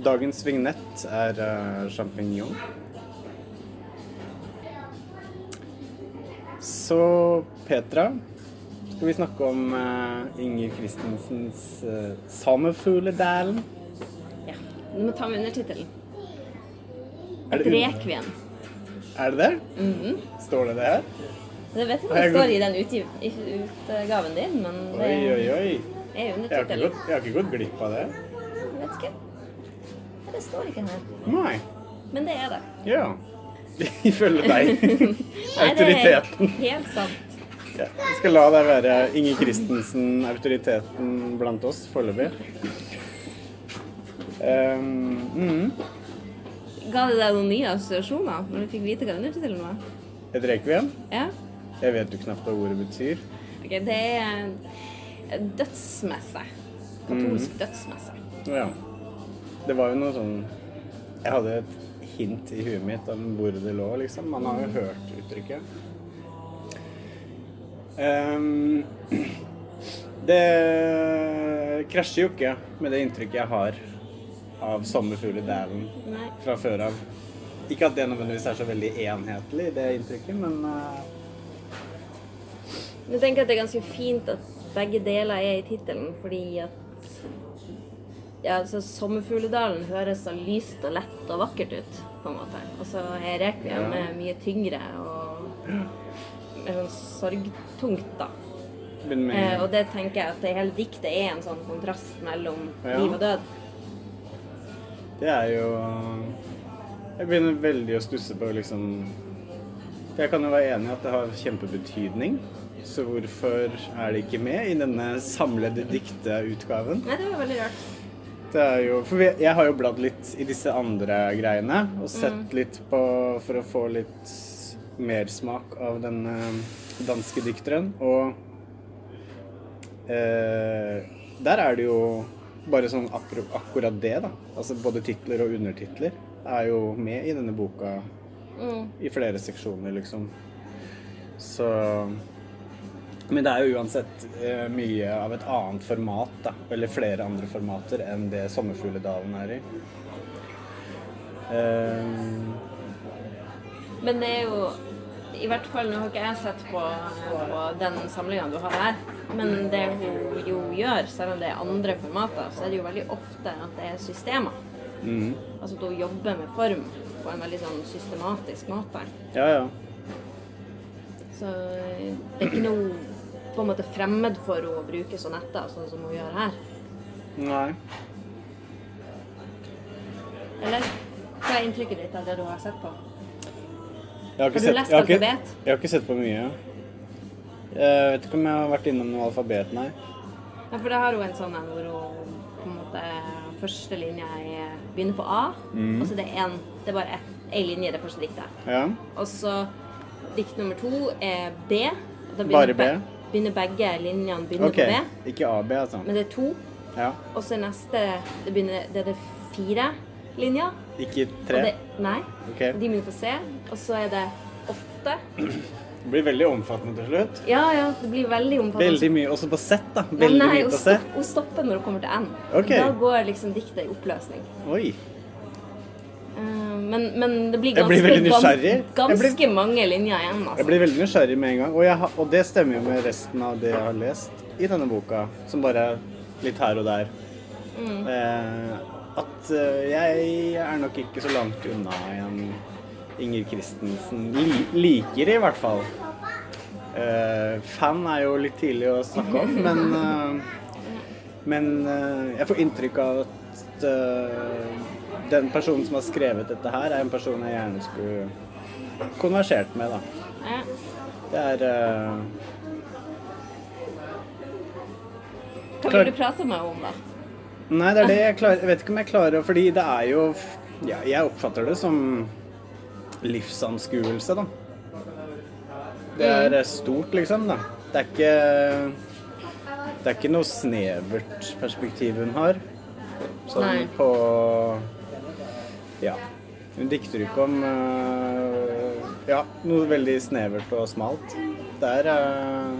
Dagens vignett er uh, champignon. Så Petra, skal vi snakke om uh, Inger Christensens uh, 'Sommerfugledalen'? Ja. Du må ta med undertittelen. Er det- rekviem. Er det det? Står det det her? Det vet jeg ikke om det står gått- i den utgiv utgaven din, men det Oi, oi, oi. er undertittelen. Jeg, jeg har ikke gått glipp av det. Jeg vet ikke. Det står ikke her. Nei. Men det er det. Ja. Ifølge deg. Autoriteten. Nei, det er helt sant. Ja. Jeg skal la deg være Inger Christensen, autoriteten blant oss foreløpig. Um, mm. Ga det deg noen nye assosiasjoner når du fikk vite hva undertittelen var? Et rekviem? Ja? Jeg vet jo knapt hva ordet betyr. Ok, det er dødsmesse. Katolsk mm. dødsmesse. Ja. Det var jo noe sånn Jeg hadde et hint i huet mitt om hvor det lå, liksom. Man har jo hørt uttrykket. Um, det krasjer jo ikke med det inntrykket jeg har av sommerfugledalen Nei. fra før av. Ikke at det nødvendigvis er så veldig enhetlig, det inntrykket, men uh... Jeg tenker at det er ganske fint at begge deler er i tittelen, fordi at ja, så Sommerfugledalen høres så lyst og lett og vakkert ut, på en måte. Og så er Rekviem Ja. mye tyngre og mer sånn sorgtungt, da. Eh, og det tenker jeg at det hele diktet er en sånn kontrast mellom Ja. liv og død. Det er jo Jeg begynner veldig å stusse på liksom Jeg kan jo være enig i at det har kjempebetydning. Så hvorfor er det ikke med i denne samlede dikteutgaven? Nei, det var veldig rart. Det er jo For jeg har jo bladd litt i disse andre greiene og sett Mm. litt på For å få litt mersmak av den eh, danske dikteren. Og eh, der er det jo bare sånn akkurat det, da. Altså både titler og undertitler er jo med i denne boka Mm. i flere seksjoner, liksom. Så Men det er jo uansett eh, mye av et annet format, da. Eller flere andre formater enn det Sommerfugledalen er i. Eh, Men det er jo I hvert fall, nå har ikke jeg sett på, på den samlinga du har her, men det hun jo gjør, selv om det er andre formater, så er det jo veldig ofte at det er systemer. mm. Altså at hun jobber med form på en veldig sånn systematisk måte. Ja, ja. Så det er ikke noe på en måte fremmed for å bruke sonetter sånn som hun gjør her. Nei. Eller hva er inntrykket ditt av det du har sett på? Jeg har, ikke Har du sett, lest jeg har ikke, alfabet? Jeg har ikke sett på mye. Jeg vet ikke om jeg har vært innom noe alfabet, nei. Ja, for da har hun en sånn en hvor hun på en måte Første linje er, begynner på A, Mm. og så det er en, det er bare én linje i det første diktet. Ja. Og så dikt nummer to er B. Bare B? Be- begynner begge linjene begynner okay. på B, Ikke AB, altså. men det er to. Ja. Og så neste det, begynner, det er det fire linjer. Ikke tre? det, nei. Okay. De begynner på C. Og så er det åtte. Det blir veldig omfattende til slutt. Ja, ja, det blir veldig omfattende. Veldig mye. Også på Z, da. Veldig nei, mye på Z. hun stopper når hun kommer til N. Okay. Da går liksom diktet i oppløsning. Oi. Eh, men, men det blir ganske. Jeg ganske blir- mange linjer igjen. Jeg Altså. blir veldig nysgjerrig med en gang. Og, jeg og det stemmer jo med resten av det jeg har lest i denne boka, som bare er litt her og der. Mm. Eh, at eh, jeg er nok ikke så langt unna en Inger Christensen. Li liker i hvert fall. Eh, fan er jo litt tidlig å snakke om, men eh, Men eh, jeg får inntrykk av at den personen som har skrevet dette her, er en person jeg gjerne skulle konversert med, da. Ja. Det er uh... Hva vil du prate med henne om, da? Nei, det er det jeg klarer Jeg vet ikke om jeg klarer Fordi det er jo ja, Jeg oppfatter det som livsanskuelse, da. Det er eh, stort, liksom, da. Det er ikke Det er ikke noe snevert perspektiv hun har. Sånn Nei. på Ja. Hun dikter ikke om eh, Ja, noe veldig snevert og smalt. Det er eh,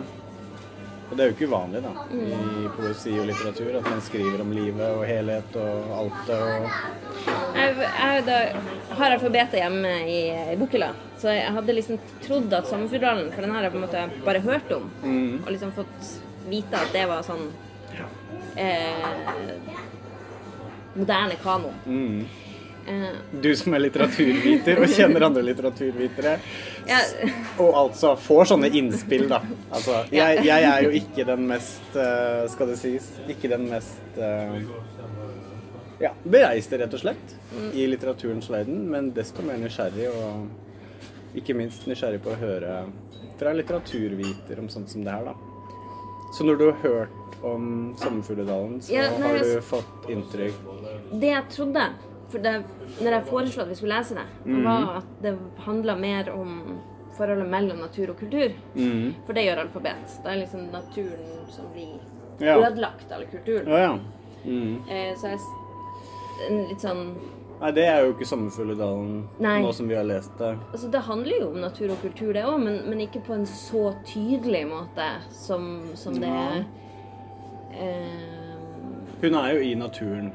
Og det er jo ikke uvanlig da, i poesi og litteratur at man skriver om livet og helhet og alt det. Og Jeg, jeg da, har alfabetet hjemme i, i bokhylla, så jeg hadde liksom trodd at Sommerfugldalen, for den har jeg på en måte bare hørt om, Mm. og liksom fått vite at det var sånn eh, moderne kanon. mm. Du som er litteraturviter og kjenner andre litteraturvitere, ja. og altså får sånne innspill, da. Altså, jeg, jeg er jo ikke den mest eh, Skal det sies Ikke den mest eh, ja, bereiste, rett og slett, i litteraturens verden, men desto mer nysgjerrig og ikke minst nysgjerrig på å høre fra litteraturviter om sånt som det her, da. Så når du har hørt om Sommerfugledalen, så Ja, har du fått inntrykk det jeg trodde for det, når jeg foreslo at vi skulle lese det, mm. var at det handla mer om forholdet mellom natur og kultur. mm. For det gjør alfabet. Det er liksom naturen som blir Ja. ødelagt, eller kulturen. Ja, ja. Mm. Eh, så jeg litt sånn Nei, det er jo ikke Sommerfugledalen nå som vi har lest det. Altså, det handler jo om natur og kultur, det òg, men, men ikke på en så tydelig måte som, som det Ja. eh, Hun er jo i naturen.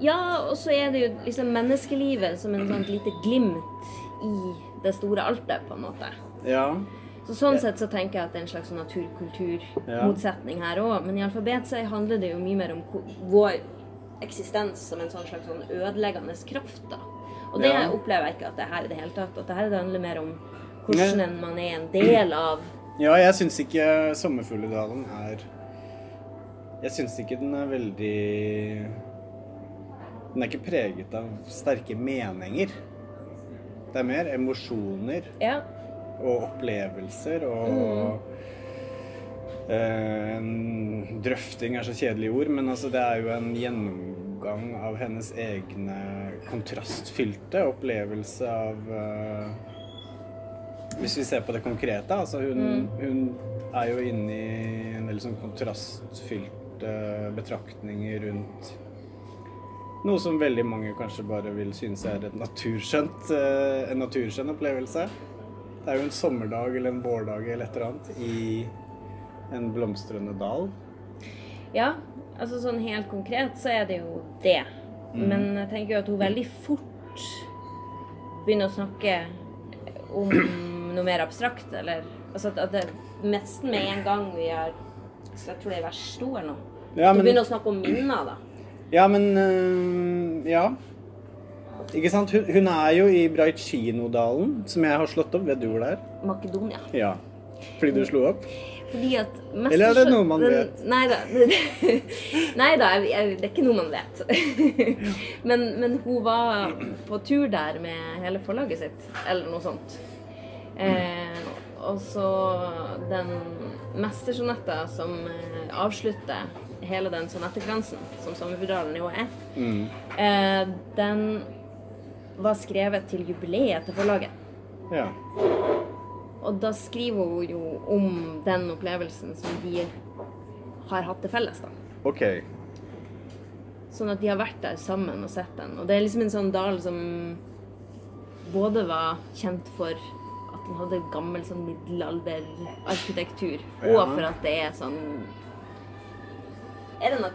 Ja, og så er det jo liksom menneskelivet som en sånn lite glimt i det store altet, på en måte. Ja. Så sånn sett så tenker jeg at det er en slags sånn natur-kultur-motsetning her òg. Men i alfabet så handler det jo mye mer om vår eksistens som en sånn slags sånn ødeleggende kraft, da. Og det Ja. opplever jeg ikke at det er her i det hele tatt. At det her handler mer om hvordan man er en del av Ja, jeg syns ikke Sommerfugledalen er Jeg syns ikke den er veldig Den er ikke preget av sterke meninger. Det er mer emosjoner Ja. og opplevelser og eh, en Drøfting er så kjedelig ord, men altså det er jo en gjennomgang av hennes egne kontrastfylte opplevelse av eh, Hvis vi ser på det konkrete, altså hun, hun er jo inne i en del sånn kontrastfylte betraktninger rundt noe som veldig mange kanskje bare vil synes er et naturskjønt, eh, en naturskjønn opplevelse. Det er jo en sommerdag eller en vårdag eller et eller annet i en blomstrende dal. ja. Altså sånn helt konkret så er det jo det. Men jeg tenker jo at hun veldig fort begynner å snakke om noe mer abstrakt, eller Altså at- det nesten med en gang vi har så Jeg tror det er vers to eller noe. Ja, Du begynner å snakke om minner, da. Ja, men øh, Ja. Ikke sant? Hun, hun er jo i Braitsjino-dalen, som jeg har slått opp. Vet du hvor det er? Makedonia. Ja. Fordi du slo opp? Fordi at mest Eller er det noe man vet? Nei da. Nei da, det er ikke noe man vet. men, men hun var på tur der med hele forlaget sitt, eller noe sånt. Eh, og så den mestersonetta som eh, avslutter hele den sonettekransen, som Sommerfugldalen jo er, Mm. eh, den var skrevet til jubileet til forlaget. Ja. Og da skriver hun jo om den opplevelsen som de har hatt til felles. da. OK. Sånn at de har vært der sammen og sett den. Og det er liksom en sånn dal som både var kjent for at den hadde gammel sånn middelalderarkitektur, og for at det er sånn Er det, no,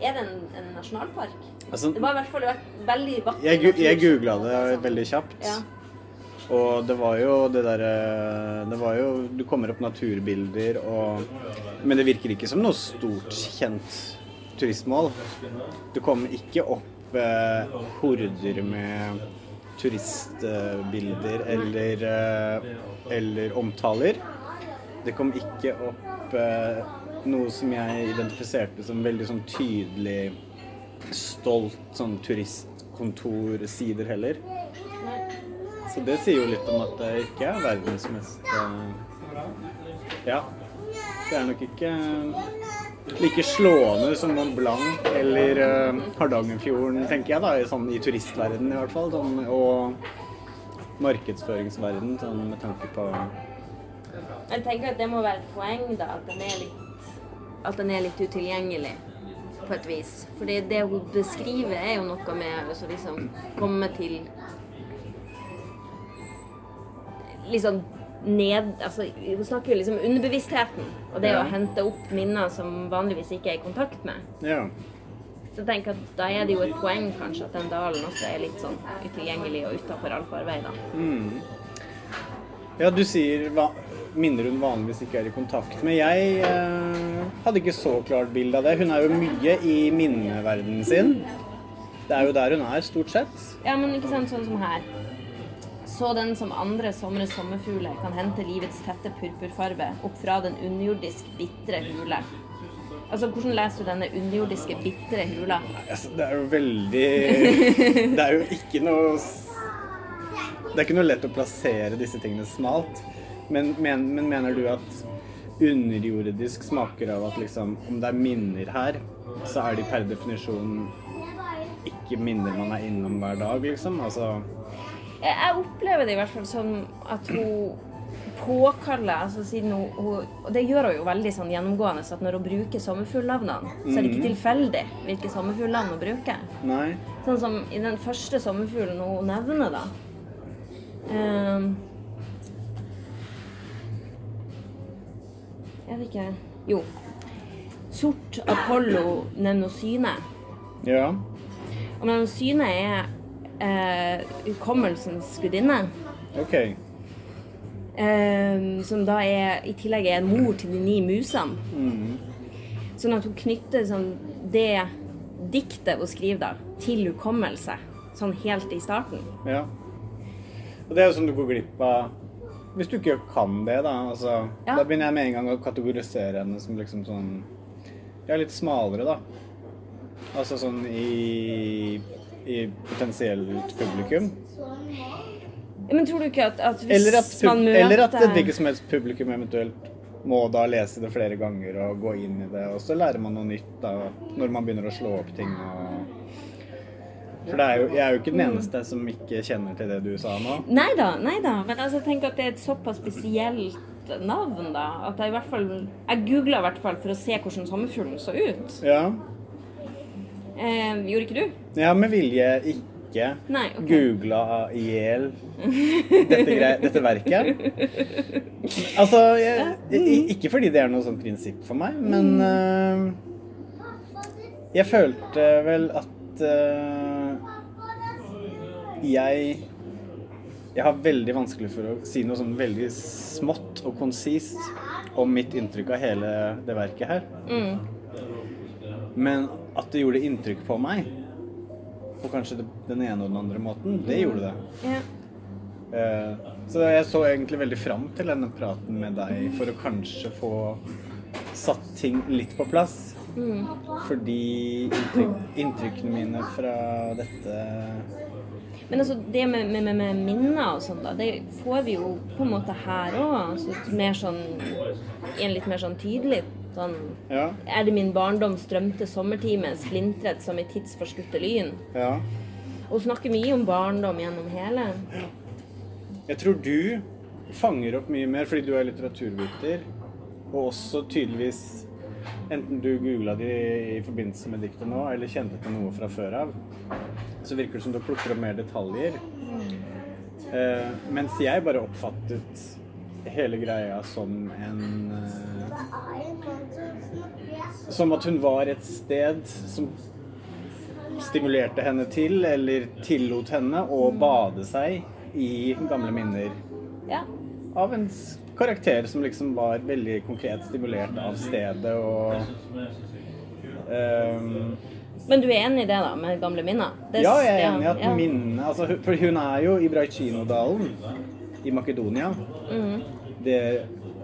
er det en, en nasjonalpark? Altså, Det var i hvert fall veldig vakkert. jeg, jeg googla det veldig kjapt. Ja. Og det var jo det derre Det var jo Du kommer opp naturbilder og Men det virker ikke som noe stort kjent turistmål. Det kommer ikke opp eh, horder med turistbilder eller eh, eller omtaler. Det kom ikke opp eh, noe som jeg identifiserte som veldig sånn tydelig stolt sånn turistkontorsider heller. Så det sier jo litt om at det ikke er verdens mest eh, Ja. Det er nok ikke like slående som Mont Blanc eller eh, Hardangerfjorden, tenker jeg, da, sånn, i turistverdenen i hvert fall. Sånn, og markedsføringsverden, sånn med tanke på Jeg tenker at det må være et poeng, da, at den er litt, at den er litt utilgjengelig på et vis. For det hun beskriver, er jo noe med å liksom komme til Liksom ned... Altså, hun snakker jo liksom om underbevisstheten. Og det Ja. å hente opp minner som vanligvis ikke er i kontakt med. Ja. Så tenk at da er det jo et poeng kanskje at den dalen også er litt sånn utilgjengelig og utafor allfarvei, da. Mm. Ja, du sier hva, minner hun vanligvis ikke er i kontakt med. Jeg eh, hadde ikke så klart bilde av det. Hun er jo mye i minneverdenen sin. Det er jo der hun er, stort sett. Ja, men ikke sant, sånn som her. Så den som andre somre sommerfugler kan hente livets tette purpurfarve opp fra den underjordisk bitre hule. Altså, hvordan leser du denne underjordiske bitre hula? Altså, det er jo veldig Det er jo ikke noe Det er ikke noe lett å plassere disse tingene smalt. Men, men, men mener du at underjordisk smaker av at liksom Om det er minner her, så er de per definisjon ikke minner man er innom hver dag, liksom? Altså Jeg opplever det i hvert fall som at hun påkaller altså siden hun, hun, Og det gjør hun jo veldig sånn gjennomgående, så at når hun bruker sommerfuglnavnene, så er det ikke tilfeldig hvilke sommerfuglnavn hun bruker. Nei. Sånn som i den første sommerfuglen hun nevner, da. Ehm, jeg vet ikke Jo. Sort Apollo Nemnosyne. Ja. Og Nemnosyne er eh, hukommelsens gudinne. OK. Eh, som da er, i tillegg er en mor til de ni musene. Mm. Sånn at hun knytter sånn det diktet hun skriver da, til hukommelse. Sånn helt i starten. Ja. Og det er jo sånn du går glipp av Hvis du ikke kan det, da. Altså, Ja. Da begynner jeg med en gang å kategorisere henne som liksom sånn Ja, litt smalere, da. Altså sånn i i potensielt publikum. Men tror du ikke at, at hvis Eller at, man møter eller at et hvilket som helst publikum eventuelt må da lese det flere ganger og gå inn i det, og så lærer man noe nytt da, når man begynner å slå opp ting. Og... For det er jo, jeg er jo ikke den eneste som ikke kjenner til det du sa nå. Nei da, nei da. Men altså, tenker at det er et såpass spesielt navn, da. At jeg i hvert fall Jeg googla i hvert fall for å se hvordan sommerfuglen så ut. Ja, Eh, gjorde ikke du? ja med vilje ikke Nei, ok. googla i hjel dette, dette verket. Altså, jeg, ikke fordi det er noe sånn prinsipp for meg, men uh, jeg følte vel at øh, jeg jeg har veldig vanskelig for å si noe sånn veldig smått og konsist om mitt inntrykk av hele det verket her. Mm. Men at det gjorde inntrykk på meg, på kanskje den ene og den andre måten, det gjorde det. Ja. Eh, Så jeg så egentlig veldig fram til denne praten med deg for å kanskje få satt ting litt på plass. Mm. Fordi inntrykk, inntrykkene mine fra dette Men altså, det med, med, med, minner og sånn, da, det får vi jo på en måte her òg. Altså, mer sånn en litt mer sånn tydelig sånn Ja. Er det min barndom strømte sommertime, splintret som i tidsforskutte lyn? ja. Og snakker mye om barndom gjennom hele. Jeg tror du fanger opp mye mer fordi du er litteraturviter, og også tydeligvis Enten du googla de i forbindelse med diktet nå, eller kjente til noe fra før av, så virker det som du plukker opp mer detaljer. Uh, mens jeg bare oppfattet hele greia som en uh, Som at hun var et sted som stimulerte henne til, eller tillot henne, å bade seg i gamle minner Ja. av en karakter som liksom var veldig konkret stimulert av stedet og ehm, Men du er enig i det, da, med gamle minner? Det- Ja, jeg er enig i at ja. minnene altså, For hun er jo i Braichino-dalen i Makedonia. Mm. Det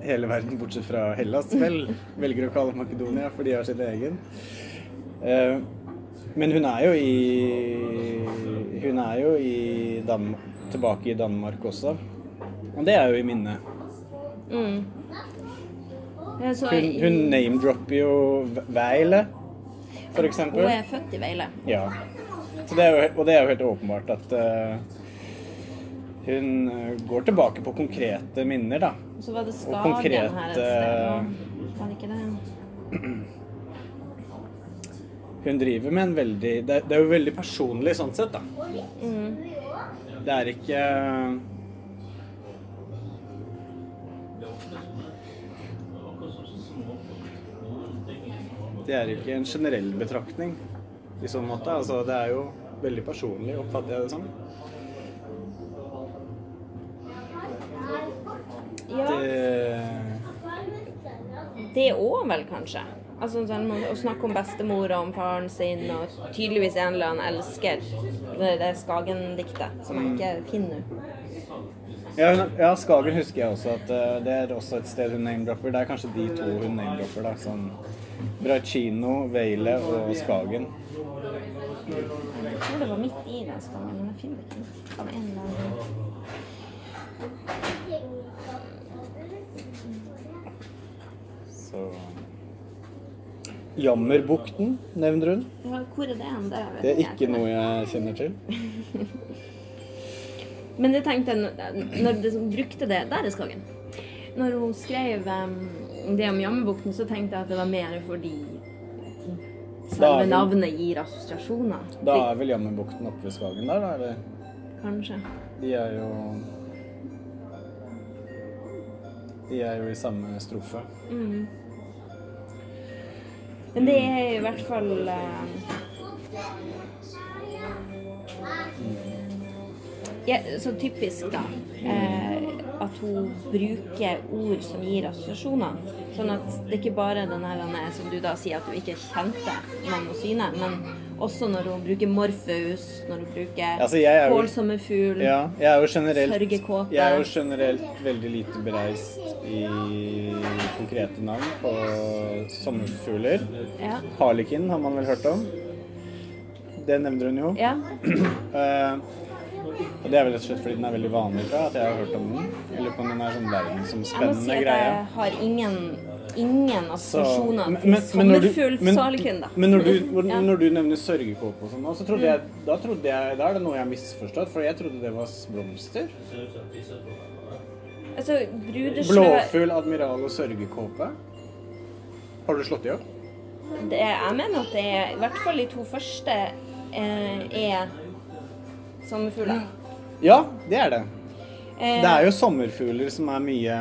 hele verden, bortsett fra Hellas, vel, velger å kalle Makedonia, for de har sin egen. Uh, men hun er jo i Hun er jo i Dan tilbake i Danmark også. Og det er jo i minnet. Mm. Hun, hun name-dropper jo Veile, for Hun er født i Veile. Ja. Så det jo, og det er jo helt åpenbart at uh, hun eh, går tilbake på konkrete minner, da. Og så var det Skagen konkret, her et sted. eh. Var det ikke det? Hun driver med en veldig Det, det er jo veldig personlig sånn sett, da. Mm. Det er ikke Det er ikke en generell betraktning i sånn måte. Altså, det er jo veldig personlig, oppfatter jeg det som. Ja, Det det òg vel, kanskje. Altså sånn, Å snakke om bestemora, om faren sin, og tydeligvis en eller annen elsker. Det, det Skagen-diktet, som jeg ikke finner nå. Ja, ja, Skagen husker jeg også at uh, det er også et sted hun name-dropper. Det er kanskje de to hun name-dropper. da, sånn Bracino, Veile og Skagen. Jeg tror det var midt i den Skagen, men jeg finner ikke. Av en eller annen Så Jammerbukten nevner hun. Hvor er det hen? Det, Det er jeg ikke noe jeg kjenner til. Men jeg tenkte, når det brukte det Der er Skagen. Når hun skrev um, det om Jammebukten, så tenkte jeg at det var mer fordi selve vel- navnet gir assosiasjoner. Da er vel Jammerbukten oppe ved Skagen der, da? Eller? Kanskje. De er jo De er jo i samme strofe. Mm. Men det er i hvert fall eh, ja, Så typisk, da. Eh, at hun bruker ord som gir assosiasjoner. Sånn at det ikke bare den her denne, som du da sier at du ikke kjente navn og syne, men også når hun bruker morfaus, når hun bruker Altså, kålsomme fugl. Ja, Sørgekåte. Jeg er jo generelt veldig lite bereist i konkrete navn på sommerfugler. Ja. Harlekin har man vel hørt om. Det nevner hun jo. ja. Eh, og det er vel rett og slett fordi den er veldig vanlig, tror jeg, at jeg har hørt om den. Eller på den er sånn må si at greie. jeg har ingen, ingen Så- assosiasjoner men- til men- men når du- når du, Ja. når du nevner sørgekåpe og sånn, så trodde jeg, da trodde jeg Da er det noe jeg har misforstått, for jeg trodde det var blomster. Altså, brudeslør Blåfugl, admiral og sørgekåpe. Har du slått i opp? det Jeg mener at det er I hvert fall de to første eh, er sommerfugler. Ja, det er det. Eh, Det er jo sommerfugler som er mye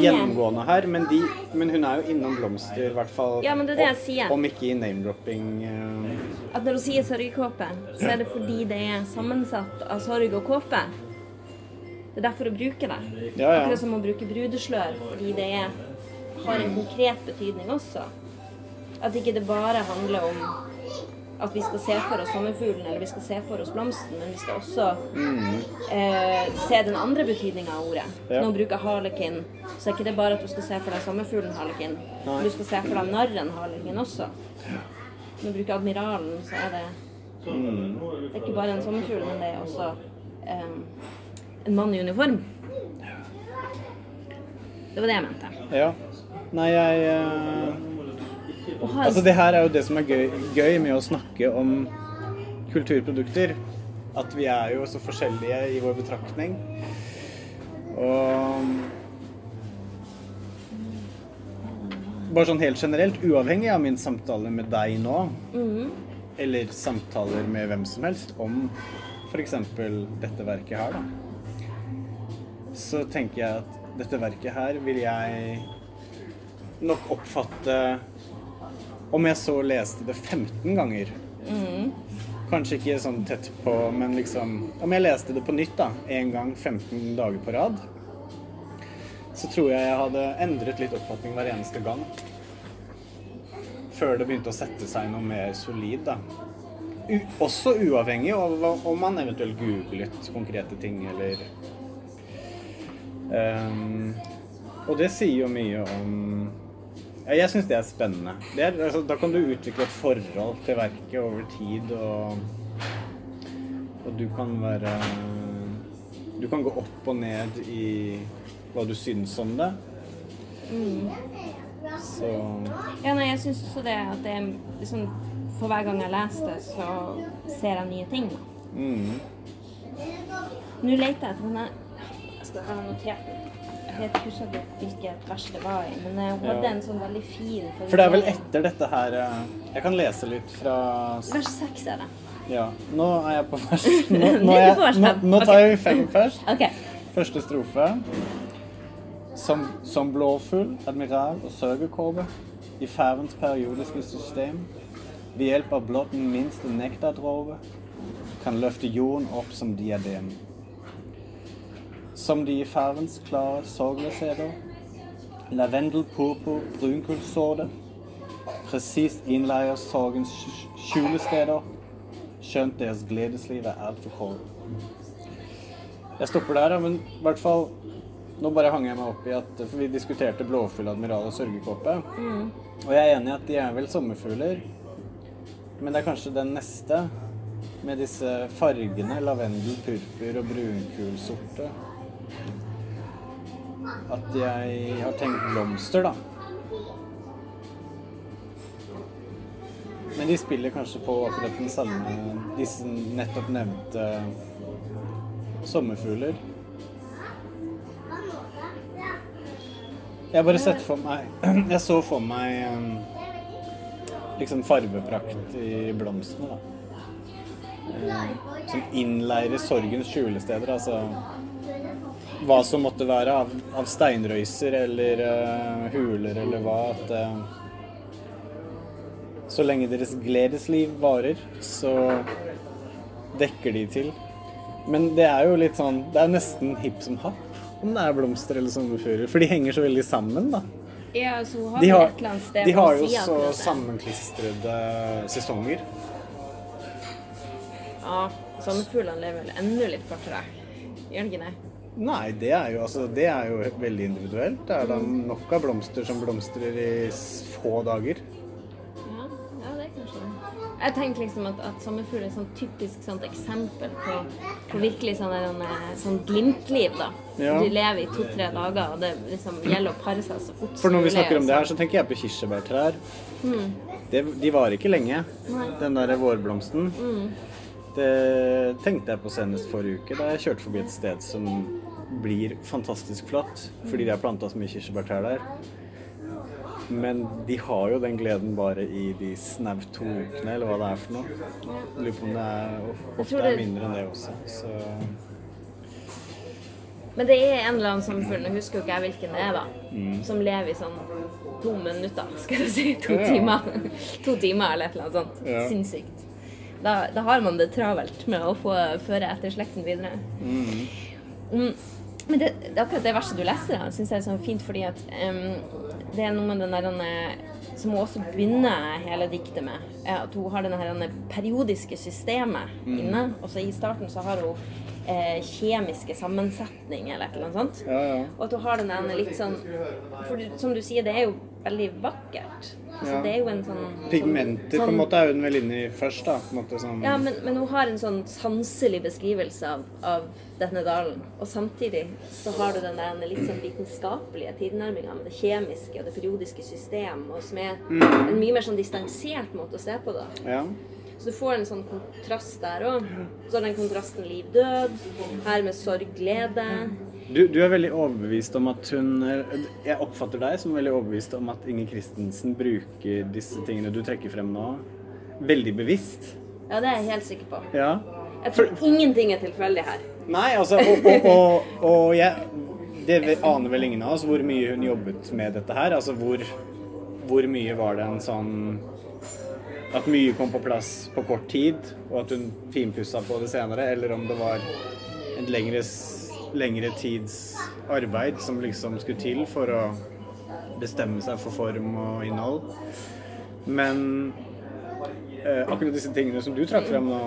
gjennomgående her, men, de, men hun er jo innom blomster, i hvert fall. Ja, men det er det jeg sier. Om ikke i name-dropping. eh, At når hun sier sørgekåpe, så er det fordi det er sammensatt av sorg og kåpe. Det er derfor hun bruker det. Ja, ja. Akkurat som å bruke brudeslør, fordi det er, har en konkret betydning også. At ikke det bare handler om at vi skal se for oss sommerfuglen eller vi skal se for oss blomsten, men vi skal også eh, se den andre betydninga av ordet. Mm. Ja. Hun bruker harlekin, så er ikke det bare at du skal se for deg sommerfuglen harlekin. Nei. Du skal se for deg narren harlekin også. Når du bruker admiralen, så er det mm. det er ikke bare en sommerfugl, men det er også eh, en mann i uniform. Det var det jeg mente. Ja. Nei, jeg eh, Altså, det her er jo det som er gøy, gøy med å snakke om kulturprodukter. At vi er jo så forskjellige i vår betraktning. Og Bare sånn helt generelt, uavhengig av min samtale med deg nå, mm. eller samtaler med hvem som helst om f.eks. dette verket her, da. Så tenker jeg at dette verket her vil jeg nok oppfatte Om jeg så leste det 15 ganger mm. Kanskje ikke sånn tett på, men liksom Om jeg leste det på nytt, da, én gang 15 dager på rad, så tror jeg jeg hadde endret litt oppfatning hver eneste gang. Før det begynte å sette seg noe mer solid, da. U også uavhengig av om man eventuelt googlet konkrete ting, eller um, Og det sier jo mye om Jeg syns det er spennende. Det er, altså, da kan du utvikle et forhold til verket over tid, og, og du kan være Du kan gå opp og ned i hva du syns om det. Så ja, nei, jeg syns også det at det er liksom For hver gang jeg leser det, så ser jeg nye ting. mm, Nå leter jeg etter denne Jeg skal ha notert den. Vet- husker ikke hvilket vers det var i, men hun hadde Ja. en sånn veldig fin For det er vel etter dette her eh, Jeg kan lese litt fra Vers seks er det. Ja, nå er jeg på vers Nå, nå, jeg, nå, nå tar jeg fem først. OK. Første strofe. Som, som blåfugl, admiral og sørgekåpe. i færens periodiske system, ved hjelp av blott den minste nektardråpe, kan løfte jorden opp som diadem. Som de i færens klare sorgløsheter, lavendel, purpur, brunkullsåde, presist innleier sorgens skj- skjulesteder, skjønt deres gledesliv er altfor kort. Jeg stopper der, men i hvert fall Nå bare hang jeg meg opp i at For vi diskuterte blåfugl, admiral og sørgekåpe. Og jeg er enig i at de er vel sommerfugler. Men det er kanskje den neste, med disse fargene lavendel, purpur og brunkullsorte. At jeg har tenkt blomster, da. Men de spiller kanskje på akkurat den samme Disse nettopp nevnte sommerfugler. Jeg bare sett for meg Jeg så for meg um, liksom farveprakt i blomstene, da. Eh, som innleirer sorgens skjulesteder. Altså hva som måtte være av, av steinrøyser eller uh, huler eller hva. At uh, så lenge deres gledesliv varer, så dekker de til. Men det er jo litt sånn Det er nesten hipp som happ om det er blomster eller sommerfugler. For de henger så veldig sammen, da. Ja, så har De har, et eller annet sted de har jo så sammenklistrede sesonger. Ja, sommerfuglene lever vel enda litt kortere. Gjør de ikke det? Nei, det er jo, altså, det er jo veldig individuelt. Det er da nok av blomster som blomstrer i få dager. Ja, ja det er kanskje det. Jeg tenker liksom at, at sommerfugl er et sånn typisk sånt eksempel på, på virkelig sånn, eh, sånn glimtliv, da. Ja. Du lever i to-tre dager, og det liksom gjelder å pare seg så fort For når vi snakker om det her, altså. så tenker jeg på kirsebærtrær. Det, de varer ikke lenge, Nei. den der vårblomsten. Det tenkte jeg på senest forrige uke, da jeg kjørte forbi et sted som blir fantastisk flatt fordi de har planta så mye kirsebærtrær der. Men de har jo den gleden bare i de snaut to ukene, eller hva det er for noe. Lurer på om det er, ofte er mindre enn det også. Så Men det er en eller annen samfunn, og husker jo ikke jeg hvilken det er, da, Mm. som lever i sånn to minutter, skal jeg si. To Ja. timer. to timer eller et eller annet sånt. Ja. Sinnssykt. Da, da har man det travelt med å få føre etter slekten videre. Mm. Men det, det, akkurat det verset du leser, syns jeg er sånn fint fordi at um, det er noe med den derre som hun også begynner hele diktet med. At hun har det periodiske systemet inne. Og så i starten så har hun eh, kjemiske sammensetning eller et eller annet sånt. ja, ja. Og at du har den der litt sånn For som du sier, det er jo veldig vakkert. Altså, Ja. Det er jo en sånn Pigmenter på sånn- en måte er hun vel inne i først, da. På en måte, sånn. Ja, men, men hun har en sånn sanselig beskrivelse av, av denne dalen. Og samtidig så har du den der litt sånn vitenskapelige tilnærminga med det kjemiske og det periodiske system, og som er en mye mer sånn distansert måte å se på det. Ja. Så du får en sånn kontrast der òg. Så har den kontrasten liv-død. Her med sorg-glede. Du, du er veldig overbevist om at hun Jeg oppfatter deg som veldig overbevist om at Inger Christensen bruker disse tingene du trekker frem nå, veldig bevisst. Ja, det er jeg helt sikker på. Ja. Jeg tror ingenting er tilfeldig her. Nei, altså Og, og, og, og jeg Det aner vel ingen av oss hvor mye hun jobbet med dette her. Altså hvor, hvor mye var det en sånn At mye kom på plass på kort tid, og at hun finpussa på det senere, eller om det var en lengre, lengre tids arbeid som liksom skulle til for å bestemme seg for form og innhold. Men eh, akkurat disse tingene som du trakk frem nå,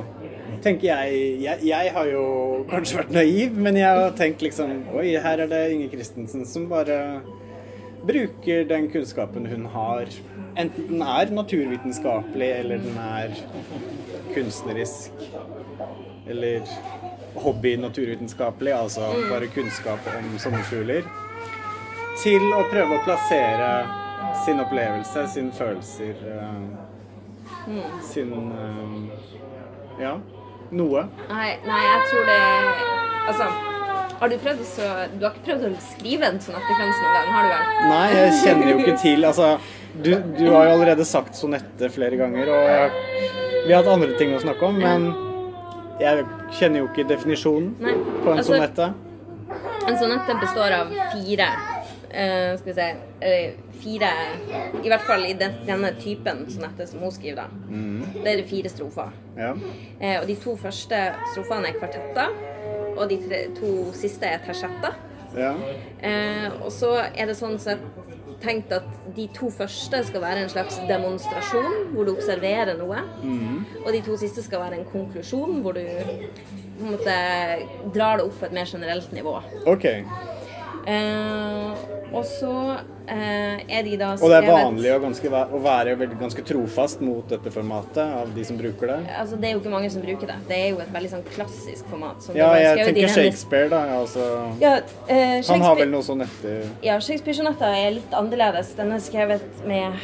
tenker jeg, jeg Jeg har jo kanskje vært naiv, men jeg har tenkt liksom Oi, her er det Inger Christensen som bare bruker den kunnskapen hun har. Enten den er naturvitenskapelig, eller den er kunstnerisk. Eller hobby-naturvitenskapelig, altså bare kunnskap om sommerfugler. Til å prøve å plassere sin opplevelse, sine følelser eh, Sin eh, Ja, noe. Nei, nei, jeg tror det Altså, har du prøvd så Du har ikke prøvd å skrive en sonettekvens noen gang, har du vel? Nei, jeg kjenner jo ikke til Altså, du, du har jo allerede sagt sonette flere ganger, og jeg, vi har hatt andre ting å snakke om, men jeg kjenner jo ikke definisjonen Nei. på en Altså, sonette. En sonette består av fire uh, skal vi se eh, fire I hvert fall i den, denne typen sonette som hun skriver, da. Mm. Det er fire strofer. Ja. Uh, og de to første strofene er kvartetter. Og de tre, to siste er tersetter. ja. Eh, og så er det sånn sett tenkt at de to første skal være en slags demonstrasjon, hvor du observerer noe. Og de to siste skal være en konklusjon, hvor du på en måte drar det opp på et mer generelt nivå. OK. Eh, og så eh, er de da skrevet Og det er vanlig å, ganske, å være ganske trofast mot dette formatet av de som bruker det? Altså, det er jo ikke mange som bruker det. Det er jo et veldig sånn klassisk format. som Ja, jeg tenker Shakespeare, da. Altså, Ja, eh, han har vel noe sånn etter Ja, Shakespeare-sonetta er litt annerledes. Den er skrevet med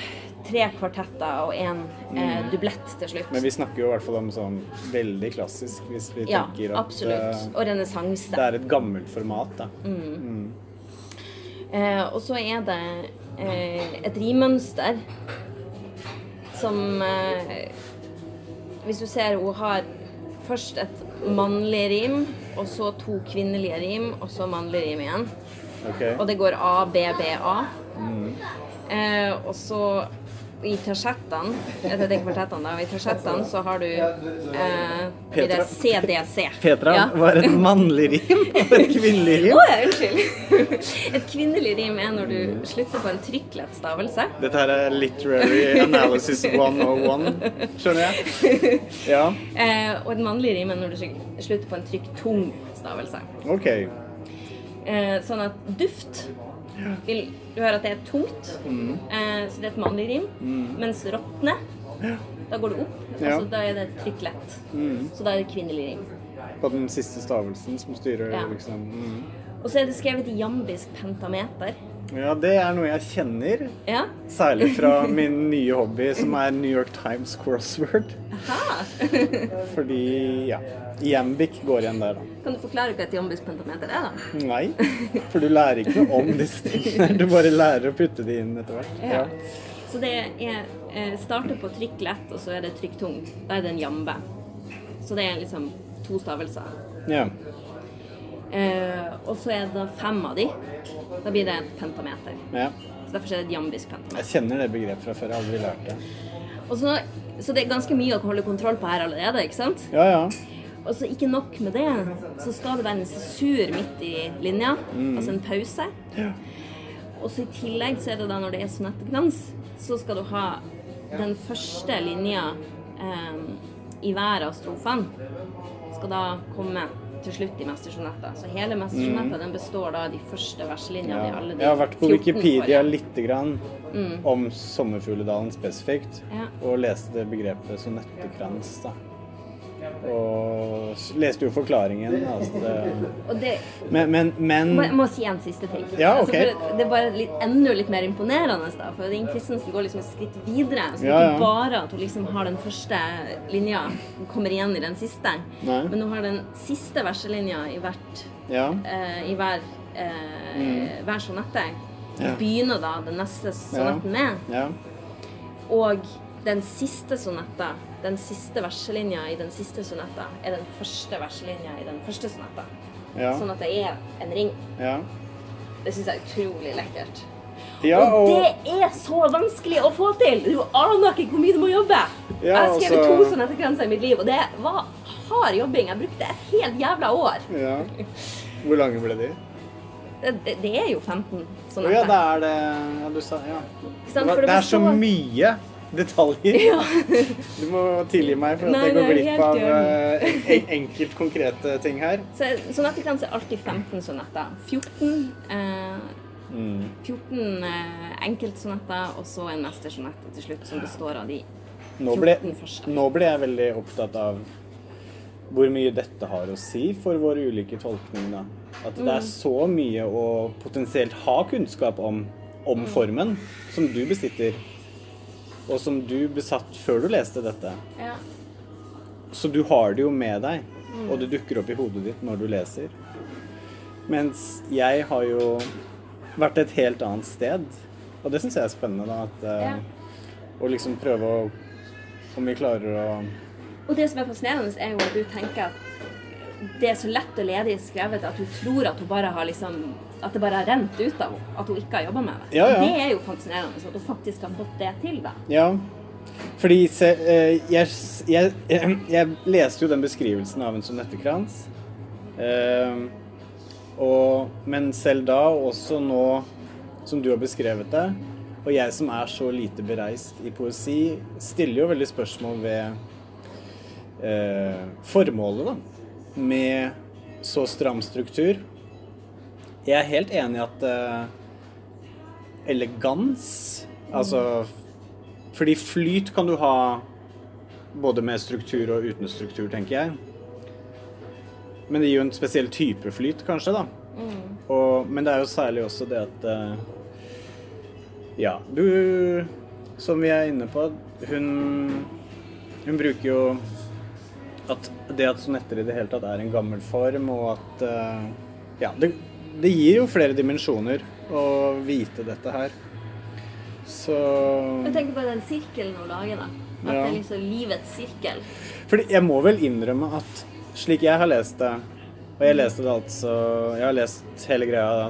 tre kvartetter og en eh, dublett til slutt. Mm. Men vi snakker jo i hvert fall om sånn veldig klassisk, hvis vi ja, tenker at absolutt. eh, Og renessanse. det er et gammelt format, da. Eh, og så er det eh, et rimønster som eh, Hvis du ser hun har først et mannlig rim, og så to kvinnelige rim, og så mannlig rim igjen. Okay. Og det går A, B, B, A. Eh, og så i tersettene det er kvartettene, da. I tersettene så har du eh, det Petra? C, D, Petra, Ja. var et mannlig rim og et kvinnelig Å rim? ja, unnskyld. Et kvinnelig rim er når du slutter på en trykklett stavelse. Dette her er literary analysis 101, skjønner jeg? Ja, Eh, og et mannlig rim er når du slutter på en trykk tung stavelse. OK. Eh, sånn at duft vil du høre at det er tungt, Mm. eh, så det er et mannlig rim. Mens råtne, da går det opp. Altså, da er det trykkslett. Mm. Så da er det kvinnelig rim. På den siste stavelsen som styrer liksom mm. Og så er det skrevet i jambisk pentameter. Ja, det er noe jeg kjenner. Ja. Særlig fra min nye hobby, som er New York Times crossword. Aha. Fordi, ja Jambik går igjen der, da. Kan du forklare hva et jambisk pentameter er, da? Nei, for du lærer ikke noe om disse tingene. Du bare lærer å putte de inn etter hvert. Ja. Så det er eh, starter på trykk lett, og så er det trykk tung. Da er det en jambe. Så det er liksom to stavelser. Ja. Eh, og så er det fem av de. Da blir det et pentameter. ja. Så derfor er det et jambisk pentameter. Jeg kjenner det begrepet fra før. Jeg har aldri lært det. Og så, så det er ganske mye å holde kontroll på her allerede, ikke sant? Ja, ja. Og så ikke nok med det, så skal det være en sesur midt i linja, altså en pause. Ja. Og så i tillegg så er det da når det er sonettekrans, så skal du ha den første linja eh, i hver av strofene skal da komme til slutt i Mestersonetta. Så hele Mestersonetta den består da av de første verselinjene i alle de Jeg har vært på Wikipedia lite grann om Sommerfugledalen spesifikt, Ja. og leste det begrepet sonettekrans, da. Og leste jo forklaringen. Altså det, men, men, men må, må si en siste ting. Ja, Altså, det er bare litt, enda litt mer imponerende, da. For Ing Christensen går liksom et skritt videre. Så det Ja, ja. ikke bare at hun liksom har den første linja, hun kommer igjen i den siste. Nei. Men hun har den siste verselinja i, hvert, Ja. eh, i hver, eh, hver sonette. Mm. Begynner da den neste sonetten med. ja. Og den siste sonetta, den siste verselinja i den siste sonetta, er den første verselinja i den første sonetta. Ja. Sånn at det er en ring. ja. Det syns jeg er utrolig lekkert. ja og og, det er så vanskelig å få til! Du aner ikke hvor mye du må jobbe. Jeg har skrevet altså- to sonettekranser i mitt liv, og det var hard jobbing. Jeg brukte et helt jævla år. ja. Hvor lange ble de? Det, det, det er jo 15 Å oh, ja, det er det Ja, du sa ja. Det, var, det er så mye detaljer. Ja. Du må tilgi meg for at Nei, jeg det går glipp av eh, en- enkelt konkrete ting her. Så sonettekrans er alltid 15 sonetter. 14, eh, Mm. 14 eh, enkeltsonetter, og så en mestersonette til slutt, som består av de Nå ble, 14 første. nå ble jeg veldig opptatt av hvor mye dette har å si for våre ulike tolkning. Da. At det Mm. er så mye å potensielt ha kunnskap om, om Mm. formen, som du besitter. Og som du besatt før du leste dette. Ja. Så du har det jo med deg, Mm. og det dukker opp i hodet ditt når du leser. Mens jeg har jo vært et helt annet sted. Og det syns jeg er spennende, da. At, eh, Ja. Å liksom prøve å Om vi klarer å Og det som er fascinerende, er jo at du tenker at det er så lett og ledig skrevet at du tror at hun bare har liksom At det bare har rent ut av henne. At hun ikke har jobba med det. Ja, ja. Det er jo fascinerende at hun faktisk har fått det til, da. Ja. Fordi se, eh, jeg, jeg, jeg, jeg leste jo den beskrivelsen av en sonettekrans. Uh, og, men selv da, og også nå som du har beskrevet det, og jeg som er så lite bereist i poesi, stiller jo veldig spørsmål ved uh, formålet, da. Med så stram struktur. Jeg er helt enig i at uh, elegans Altså fordi flyt kan du ha både med struktur og uten struktur, tenker jeg. Men det gir jo en spesiell type flyt, kanskje, da. Og, men det er jo særlig også det at uh, Ja, du Som vi er inne på, hun Hun bruker jo at det at sonetter i det hele tatt er en gammel form, og at eh, Ja, det, det gir jo flere dimensjoner å vite dette her. Så Jeg tenker på den sirkelen hun lager, da. At Ja. det er liksom livets sirkel. Fordi jeg må vel innrømme at slik jeg har lest det Og jeg leste det altså Jeg har lest hele greia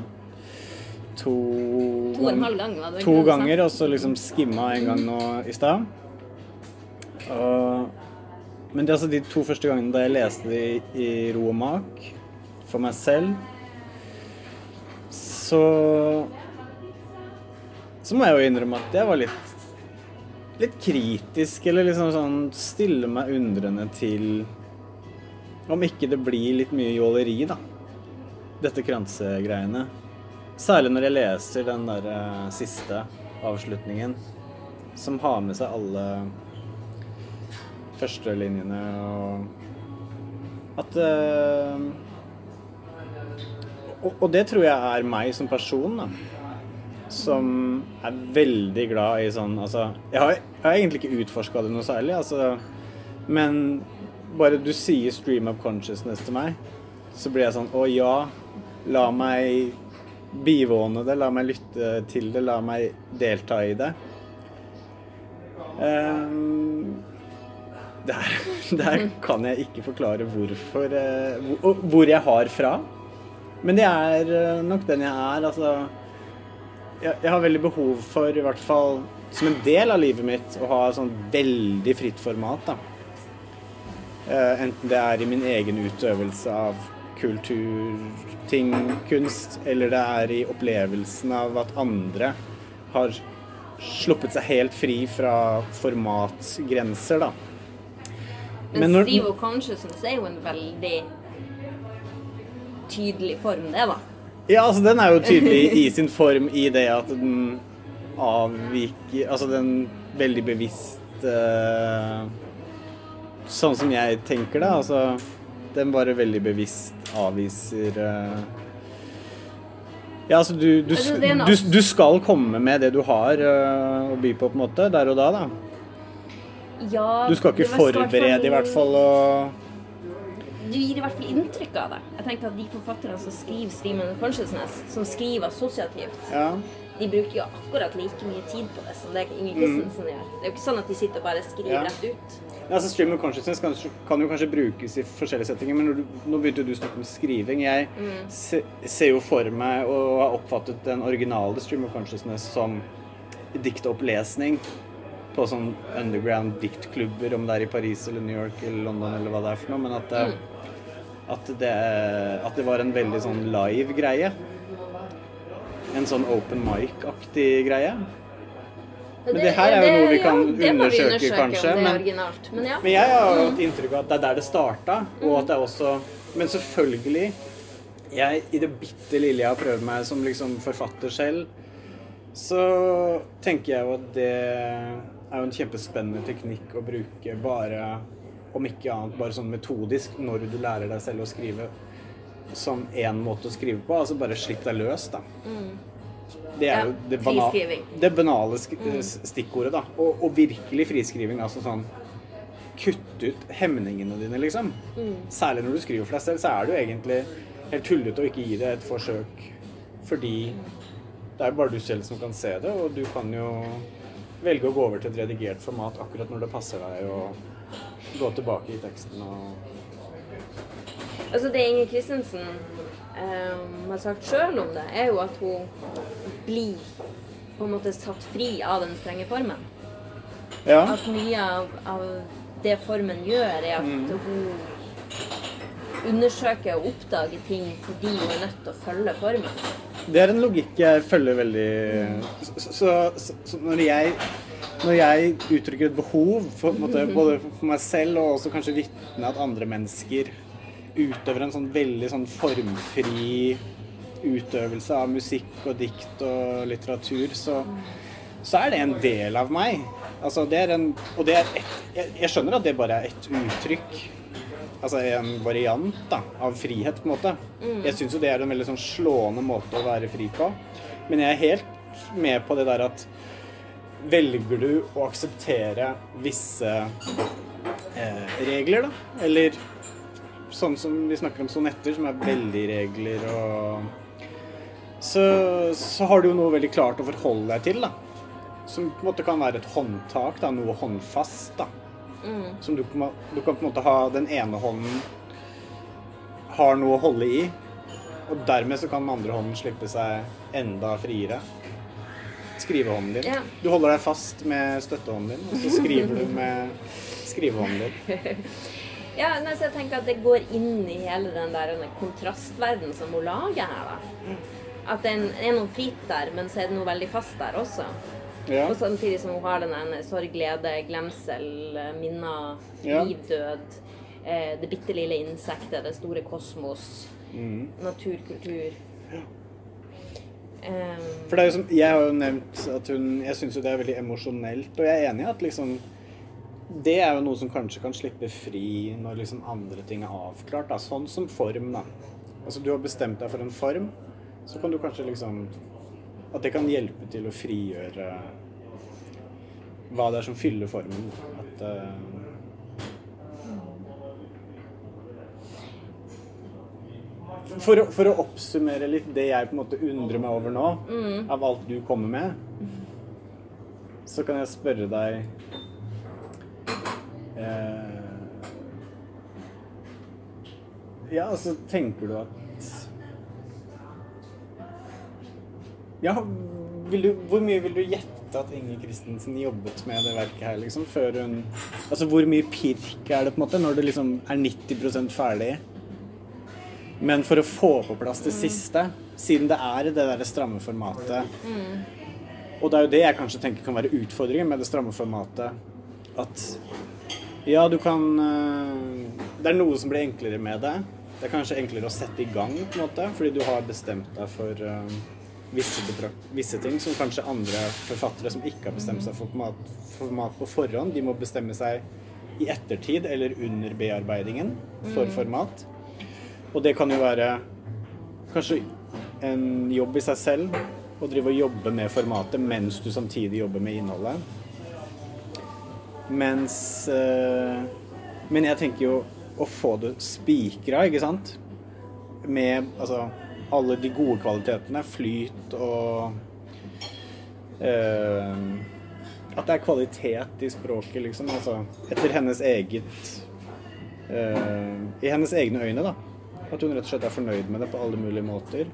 to To og en halv gang, var det To ganger, og så liksom skimma en gang nå i stad. Og- Men det er altså de to første gangene da jeg leste de i, ro og mak for meg selv, så Så må jeg jo innrømme at jeg var litt litt kritisk, eller liksom sånn stille meg undrende til om ikke det blir litt mye jåleri, da. Dette kransegreiene. Særlig når jeg leser den der eh, siste avslutningen, som har med seg alle førstelinjene og At uh, og, og det tror jeg er meg som person, da. Som er veldig glad i sånn Altså, jeg har, jeg har egentlig ikke utforska det noe særlig, altså. Men bare du sier 'stream of consciousness' til meg, så blir jeg sånn Å ja, la meg bivåne det, la meg lytte til det, la meg delta i det. Ehm, der, der kan jeg ikke forklare hvorfor eh, hvor, hvor jeg har fra. Men det er eh, nok den jeg er. Altså jeg, jeg har veldig behov for, i hvert fall som en del av livet mitt, å ha sånn veldig fritt format. da. Eh, enten det er i min egen utøvelse av kulturting, kunst, eller det er i opplevelsen av at andre har sluppet seg helt fri fra formatgrenser, da. Men, Men Steve og Consciousness er jo en veldig tydelig form, det, da. Ja, altså den er jo tydelig i sin form i det at den avviker Altså den veldig bevisst uh, Sånn som jeg tenker det, altså Den bare veldig bevisst avviser uh, Ja, altså du, du, Altså, du, du skal komme med det du har uh, å by på, på en måte, der og da, da. Ja, Du skal ikke forberede i hvert fall og Du gir i hvert fall inntrykk av det. Jeg tenker at De forfatterne som skriver Streaming of Consciousness, som skriver assosiativt, Ja. de bruker jo akkurat like mye tid på det som det Inger Christensen gjør. Det er jo ikke sånn at de sitter og bare skriver Mm. Ja. rett ut. Ja, altså Stream of consciousness kan, kan jo kanskje brukes i forskjellige settinger, men du, nå begynte du å snakke om skriving. Jeg se, ser jo for meg og har oppfattet den originale Stream of consciousness som diktopplesning på sånn underground diktklubber, om det er i Paris eller New York eller London eller hva det er for noe, men at det, at det, at det var en veldig sånn live greie. En sånn open mic-aktig greie. Men det her er jo noe vi kan ja, vi undersøke, kanskje, men- Men ja. Men jeg har jo hatt inntrykk av at det er der det starta, og at det er også Men selvfølgelig jeg, I det bitte lille jeg har prøvd meg som liksom forfatter selv, så tenker jeg jo at det er jo en kjempespennende teknikk å bruke bare Om ikke annet bare sånn metodisk når du lærer deg selv å skrive som én måte å skrive på. Altså bare slipp deg løs, da. Det er Ja, jo det, bana det banale s- stikkordet, da. Og, og virkelig friskriving. Altså sånn Kutt ut hemningene dine, liksom. Særlig når du skriver for deg selv, så er det jo egentlig helt tullete å ikke gi det et forsøk. Fordi det er bare du selv som kan se det, og du kan jo velge å gå over til et redigert format akkurat når det passer deg, og gå tilbake i teksten og Altså Det Inger Christensen um, har sagt sjøl om det, er jo at hun blir på en måte satt fri av den strenge formen. Ja. At mye av, av det formen gjør, er at Mm. hun undersøker og oppdage ting fordi hun er nødt til å følge formen. Det er en logikk jeg følger veldig Så, så, så, når jeg når jeg uttrykker et behov, for, måte, både for meg selv og også kanskje vitne at andre mennesker utøver en sånn veldig sånn formfri utøvelse av musikk og dikt og litteratur, så, så er det en del av meg. Altså, det er en, og det er et, jeg, jeg skjønner at det bare er ett uttrykk. Altså en variant da, av frihet, på en måte. Jeg syns jo det er en veldig sånn slående måte å være fri på. Men jeg er helt med på det der at velger du å akseptere visse eh, regler, da? Eller sånn som vi snakker om sonetter, som er veldig regler og så, så har du jo noe veldig klart å forholde deg til, da. Som på en måte kan være et håndtak, da, noe håndfast. da. Som du, du kan på en måte ha Den ene hånden har noe å holde i, og dermed så kan den andre hånden slippe seg enda friere. Skrivehånden din. Ja. Du holder deg fast med støttehånden din, og så skriver du med skrivehånden din. Ja, nei, så jeg tenker at det går inn i hele den der kontrastverden som hun lager her. da. At det er noe fritt der, men så er det noe veldig fast der også. Ja. Og samtidig som hun har den ene sorg, glede, glemsel, minner, Ja. liv, død. Eh, det bitte lille insektet, det store kosmos. Mm. Natur, kultur. Eh, For det er jo som, Jeg har jo nevnt at hun Jeg syns jo det er veldig emosjonelt, og jeg er enig i at liksom Det er jo noe som kanskje kan slippe fri når liksom andre ting er avklart. Da. Sånn som form, da. Altså du har bestemt deg for en form, så kan du kanskje liksom At det kan hjelpe til å frigjøre hva det er som fyller formen. At uh... for, å, for å oppsummere litt det jeg på en måte undrer meg over nå, av alt du kommer med, så kan jeg spørre deg uh... Ja, altså, tenker du at Ja, du, hvor mye vil du gjette at Inge Christensen jobbet med det verket her, liksom, før hun Altså, hvor mye pirk er det, på en måte, når det liksom er 90% ferdig? Men for å få på plass det siste, siden det er i det der stramme formatet Og det er jo det jeg kanskje tenker kan være utfordringen med det stramme formatet. At ja, du kan øh, Det er noe som blir enklere med det. Det er kanskje enklere å sette i gang, på en måte, fordi du har bestemt deg for øh, visse, visse ting som kanskje andre forfattere som ikke har bestemt seg for format, format på forhånd, de må bestemme seg i ettertid eller under bearbeidingen for format. Og det kan jo være kanskje en jobb i seg selv å drive og jobbe med formatet mens du samtidig jobber med innholdet. Mens øh, Men jeg tenker jo å få det spikra, ikke sant? Med altså alle de gode kvalitetene. Flyt og eh, At det er kvalitet i språket, liksom. Altså etter hennes eget eh, I hennes egne øyne, da. At hun rett og slett er fornøyd med det på alle mulige måter.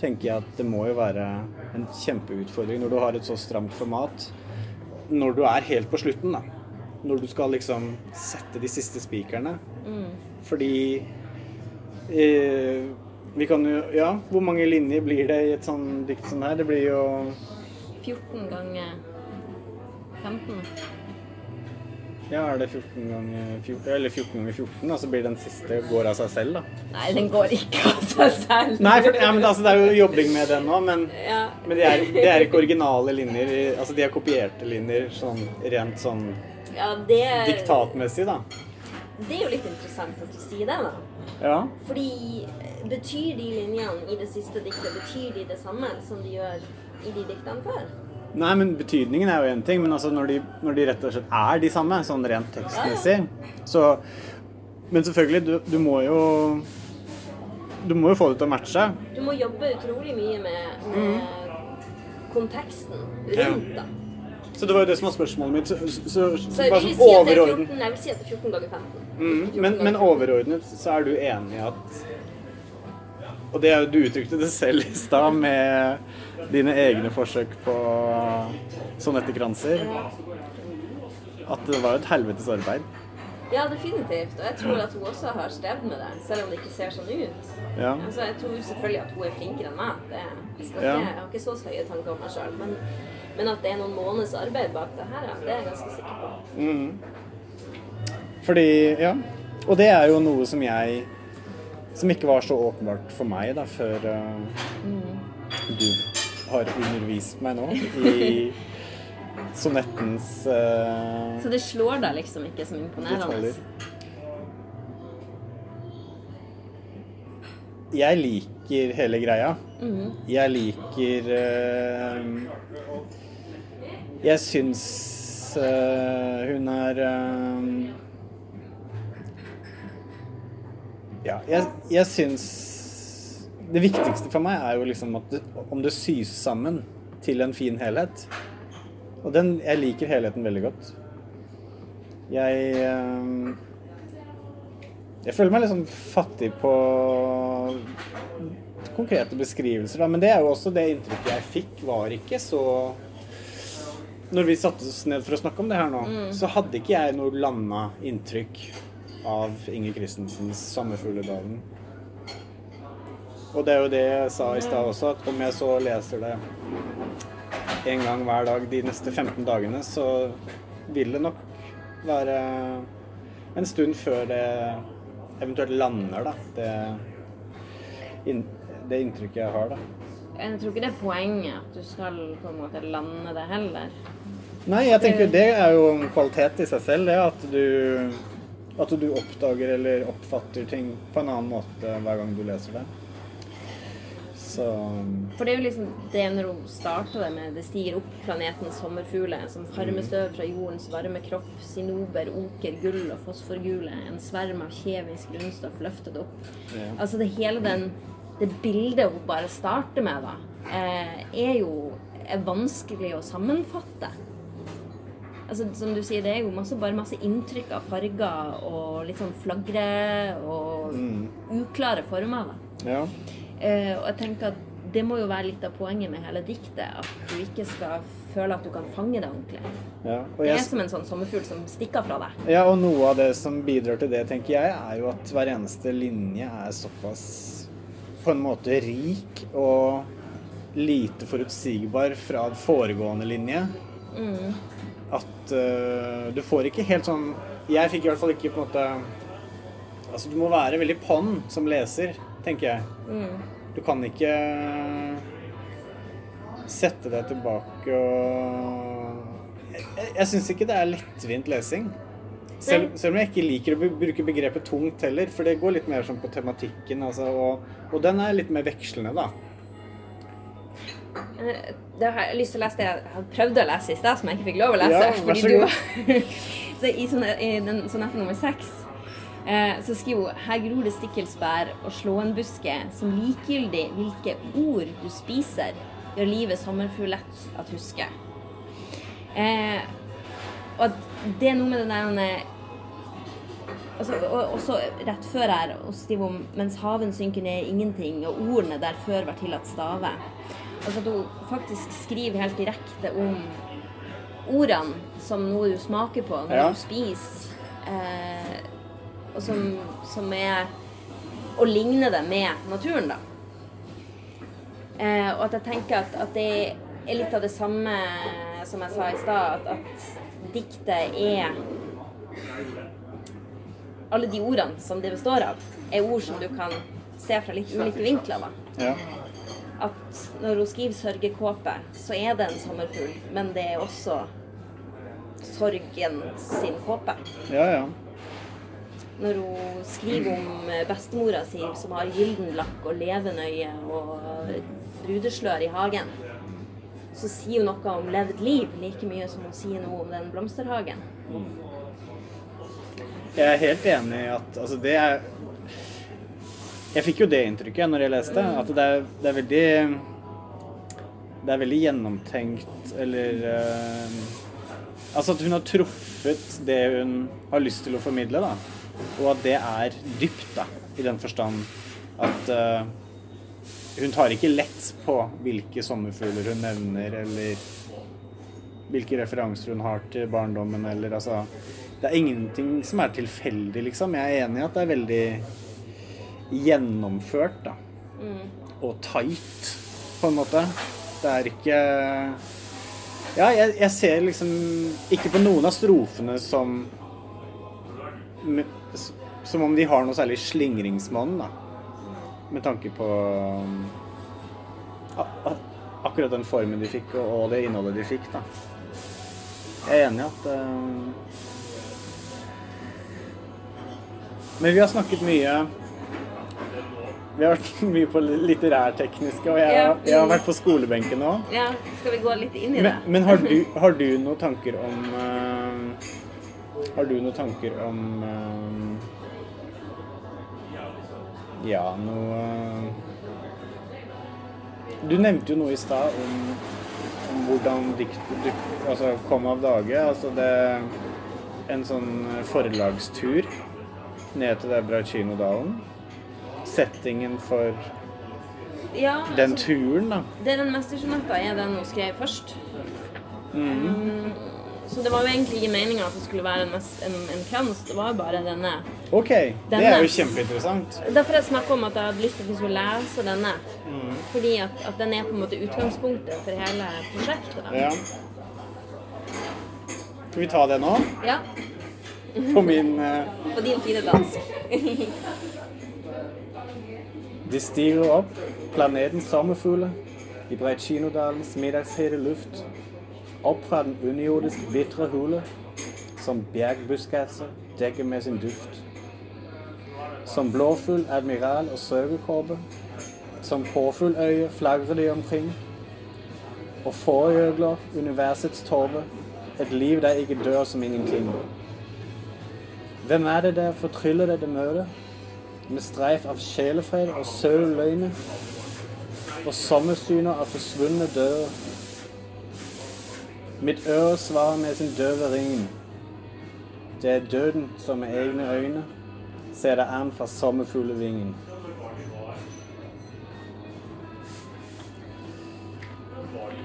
Tenker jeg at det må jo være en kjempeutfordring når du har et så stramt format. Når du er helt på slutten, da. Når du skal liksom sette de siste spikerne. Fordi eh, Vi kan jo Ja, hvor mange linjer blir det i et sånn dikt som her? Det blir jo 14 ganger 15. Ja, er det 14 ganger 14, eller 14 ganger 14, da, så blir den siste går av seg selv, da. Nei, den går ikke av seg selv. Nei, for, ja, men altså, det er jo jobbing med den nå, men, Ja. men det, er, det er ikke originale linjer. Altså, de er kopierte linjer sånn rent sånn ja, det, diktatmessig, da. det er jo litt interessant at du sier det, da. Ja. Fordi eh, betyr de linjene i det siste diktet betyr de det samme som de gjør i de diktene før? Nei, men betydningen er jo én ting, men altså når de, når de rett og slett er de samme, sånn rent tekstmessig, så Men selvfølgelig, du, du må jo Du må jo få det til å matche. Du må jobbe utrolig mye med, med konteksten rundt, da. Så det var jo det som var spørsmålet mitt. Så, så, så, bare sånn er overordnet 14, jeg vil si at det er 14 ganger 15. mm, men, men overordnet så er du enig i at Og det er jo, du uttrykte det selv i stad med dine egne forsøk på sonettekranser. At det var et helvetes arbeid. Ja, definitivt. Og jeg tror at hun også har strevd med det, selv om det ikke ser sånn ut. Ja. Altså, jeg tror selvfølgelig at hun er flinkere enn meg. Det, jeg, Ja. jeg har ikke så høye tanker om meg sjøl. Men, at det er noen måneders arbeid bak det her, det er jeg ganske sikker på. Mm. Fordi, ja. Og det er jo noe som jeg Som ikke var så åpenbart for meg da, før uh, du har undervist meg nå i sonettens uh, Så det slår deg liksom ikke som imponerende? detaljer. Jeg liker hele greia. Mm. Jeg liker eh, Jeg syns uh, hun er uh, Ja, jeg, jeg syns Det viktigste for meg er jo liksom at det, om det sys sammen til en fin helhet. Og den Jeg liker helheten veldig godt. Jeg uh, Jeg føler meg liksom fattig på konkrete beskrivelser, da. Men det er jo også det inntrykket jeg fikk, var ikke så Når vi satte oss ned for å snakke om det her nå, så hadde ikke jeg noe landa inntrykk av Inger Christensens 'Sommerfugledalen'. Og det er jo det jeg sa i stad også, at om jeg så leser det en gang hver dag de neste 15 dagene, så vil det nok være en stund før det eventuelt lander, da. Det, det inntrykket jeg har, da. Jeg tror ikke det er poenget at du skal på en måte lande det heller. Nei, jeg tenker det er jo en kvalitet i seg selv, det at du at du oppdager eller oppfatter ting på en annen måte hver gang du leser det. Så For det er jo liksom det når hun starter det med Det stiger opp planetens sommerfugler som farmestøv fra jordens varme kropp, sinober, oker, gull og fosforgule, en sverm av kjemisk grunnstoff løftet opp. Ja. Altså det hele den Det bildet hun bare starter med, da, eh, er jo er vanskelig å sammenfatte. Altså, som du sier, det er jo masse, bare masse inntrykk av farger og litt sånn flagre og uklare former. da. ja. Eh, og jeg tenker at det må jo være litt av poenget med hele diktet. At du ikke skal føle at du kan fange det ordentlig. ja. Det er som en sånn sommerfugl som stikker fra deg. ja, og noe av det som bidrar til det, tenker jeg, er jo at hver eneste linje er såpass på en måte rik og lite forutsigbar fra foregående linje. Mm. at uh, du får ikke helt sånn Jeg fikk i hvert fall ikke på en måte Altså, du må være veldig pann som leser, tenker jeg. Mm. Du kan ikke sette deg tilbake og Jeg, jeg, jeg syns ikke det er lettvint lesing. Selv, selv om jeg ikke liker å bruke begrepet tungt heller, for det går litt mer sånn på tematikken, altså, og, og den er litt mer vekslende, da. Eh, Det har jeg lyst til å lese det jeg hadde prøvd å lese i stad, som jeg ikke fikk lov å lese. Ja, vær så du god. var Så I, sonne- i den sonette nummer seks eh, så skriver hun Her gror det stikkelsbær og slåenbuske som likegyldig hvilke ord du spiser, gjør livet sommerfugl lett at huske. Eh, og at det er noe med den der altså, og, også rett før her og skriver om mens haven synker ned i ingenting, og ordene der før var tillatt stave. Altså at hun faktisk skriver helt direkte om ordene som noe du smaker på når Ja. du spiser. Eh, og som, som er Å ligne det med naturen, da. Eh, og at jeg tenker at, at det er litt av det samme som jeg sa i stad, at, at diktet er Alle de ordene som det består av, er ord som du kan se fra litt ulike vinkler. Ja. At når hun skriver 'sørgekåpe', så er det en sommerfugl, men det er også sorgen sin kåpe. ja, ja. Når hun skriver om eh, bestemora si som har gyldenlakk og levenøye og brudeslør i hagen, så sier hun noe om levd liv like mye som hun sier noe om den blomsterhagen. Jeg er helt enig i at altså det er Jeg fikk jo det inntrykket når jeg leste, at det er, det er veldig Det er veldig gjennomtenkt eller uh, Altså at hun har truffet det hun har lyst til å formidle, da. Og at det er dypt, da. I den forstand at uh, hun tar ikke lett på hvilke sommerfugler hun nevner, eller hvilke referanser hun har til barndommen, eller altså Det er ingenting som er tilfeldig, liksom. Jeg er enig i at det er veldig gjennomført, da. Og tight, på en måte. Det er ikke Ja, jeg, jeg ser liksom ikke på noen av strofene som Som om de har noe særlig slingringsmonn, da. Med tanke på um, akkurat den formen de fikk, og, og det innholdet de fikk, da. Jeg er enig i at Men vi har snakket mye Vi har vært mye på litterærtekniske, og jeg, Ja. jeg har vært på skolebenken nå. Ja, skal vi gå litt inn i det? Men, men har, du, har du noen tanker om uh, Har du noen tanker om uh, Ja, noe Du nevnte jo noe i stad om, om hvordan dikt duk- altså, kom av dage. Altså det En sånn forlagstur ned til der Braucinodalen. Settingen for Ja, den altså, turen, da. det er den mestersonetta er den hun skrev først. Mm. Um, så det var jo egentlig ikke meninga at det skulle være en, mest, en, en krans. Det var jo bare denne. OK, det er jo kjempeinteressant. Derfor jeg snakka om at jeg hadde lyst til skulle lese denne. Fordi at, at den er på en måte utgangspunktet for hele prosjektet. da. Ja. Skal vi ta det nå? Ja, På min eh, På din fine dansk. De stiger opp, planetens sommerfugler, i Breitkinodalens middagshete luft. Opp fra den underjordisk bitre hule, som bjergbuskaser dekker med sin duft. Som blåfugl, admiral og sauekåpe, som påfugløye flagrer de omkring. Og fårgjøgler, universets tåre, et liv der ikke dør som ingenting. Hvem er det der fortryller det møtet? med streif av sjelefred og søle løgner, og sommersyner av forsvunne dører. Mitt øre svarer med sin døve ring. Det er døden som med egne øyne ser det an fra sommerfuglevingen.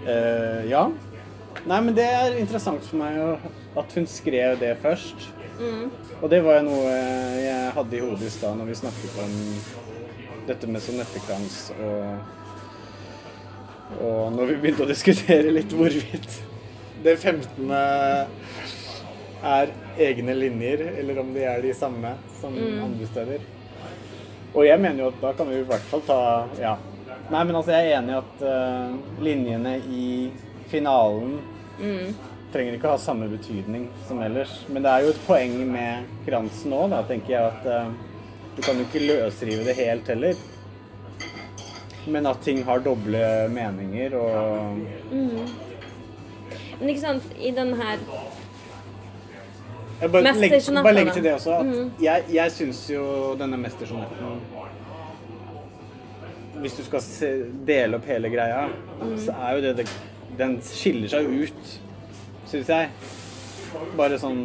Uh, ja. Nei, men det er interessant for meg at hun skrev det først. Og det var jo noe jeg hadde i hodet i stad når vi snakket om dette med sonettekrans og Og når vi begynte å diskutere litt hvorvidt det 15. er egne linjer, eller om de er de samme som andre steder. Og jeg mener jo at da kan vi i hvert fall ta Ja. Nei, men altså, jeg er enig i at uh, linjene i finalen trenger ikke ha samme betydning som ellers. Men det er jo et poeng med kransen òg, da, tenker jeg at uh, du kan jo ikke løsrive det helt heller. Men at ting har doble meninger og Men ikke sant, i den her Jeg bare, legg, bare legg til det også at jeg, jeg syns jo denne mestersonetten Hvis du skal se, dele opp hele greia, så er jo det, det Den skiller seg ut, syns jeg. Bare sånn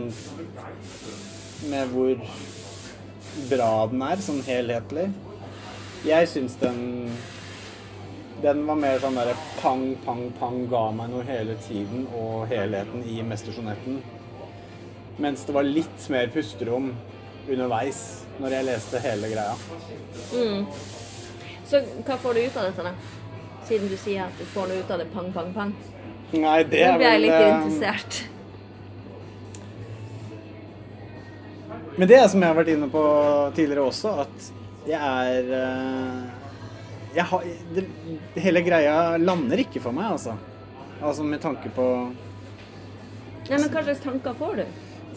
med hvor bra den er, sånn helhetlig. Jeg syns den den var mer sånn derre pang, pang, pang, ga meg noe hele tiden, og helheten i Mestersonetten. Mens det var litt mer pusterom underveis når jeg leste hele greia. Så hva får du ut av dette, da? Siden du sier at du får noe ut av det pang, pang, pang. Nei, det Nå ble jeg litt eh, interessert. Men det er som jeg har vært inne på tidligere også, at jeg er eh, jeg har, det, Hele greia lander ikke for meg, altså. Altså med tanke på Nei, men Hva slags tanker får du?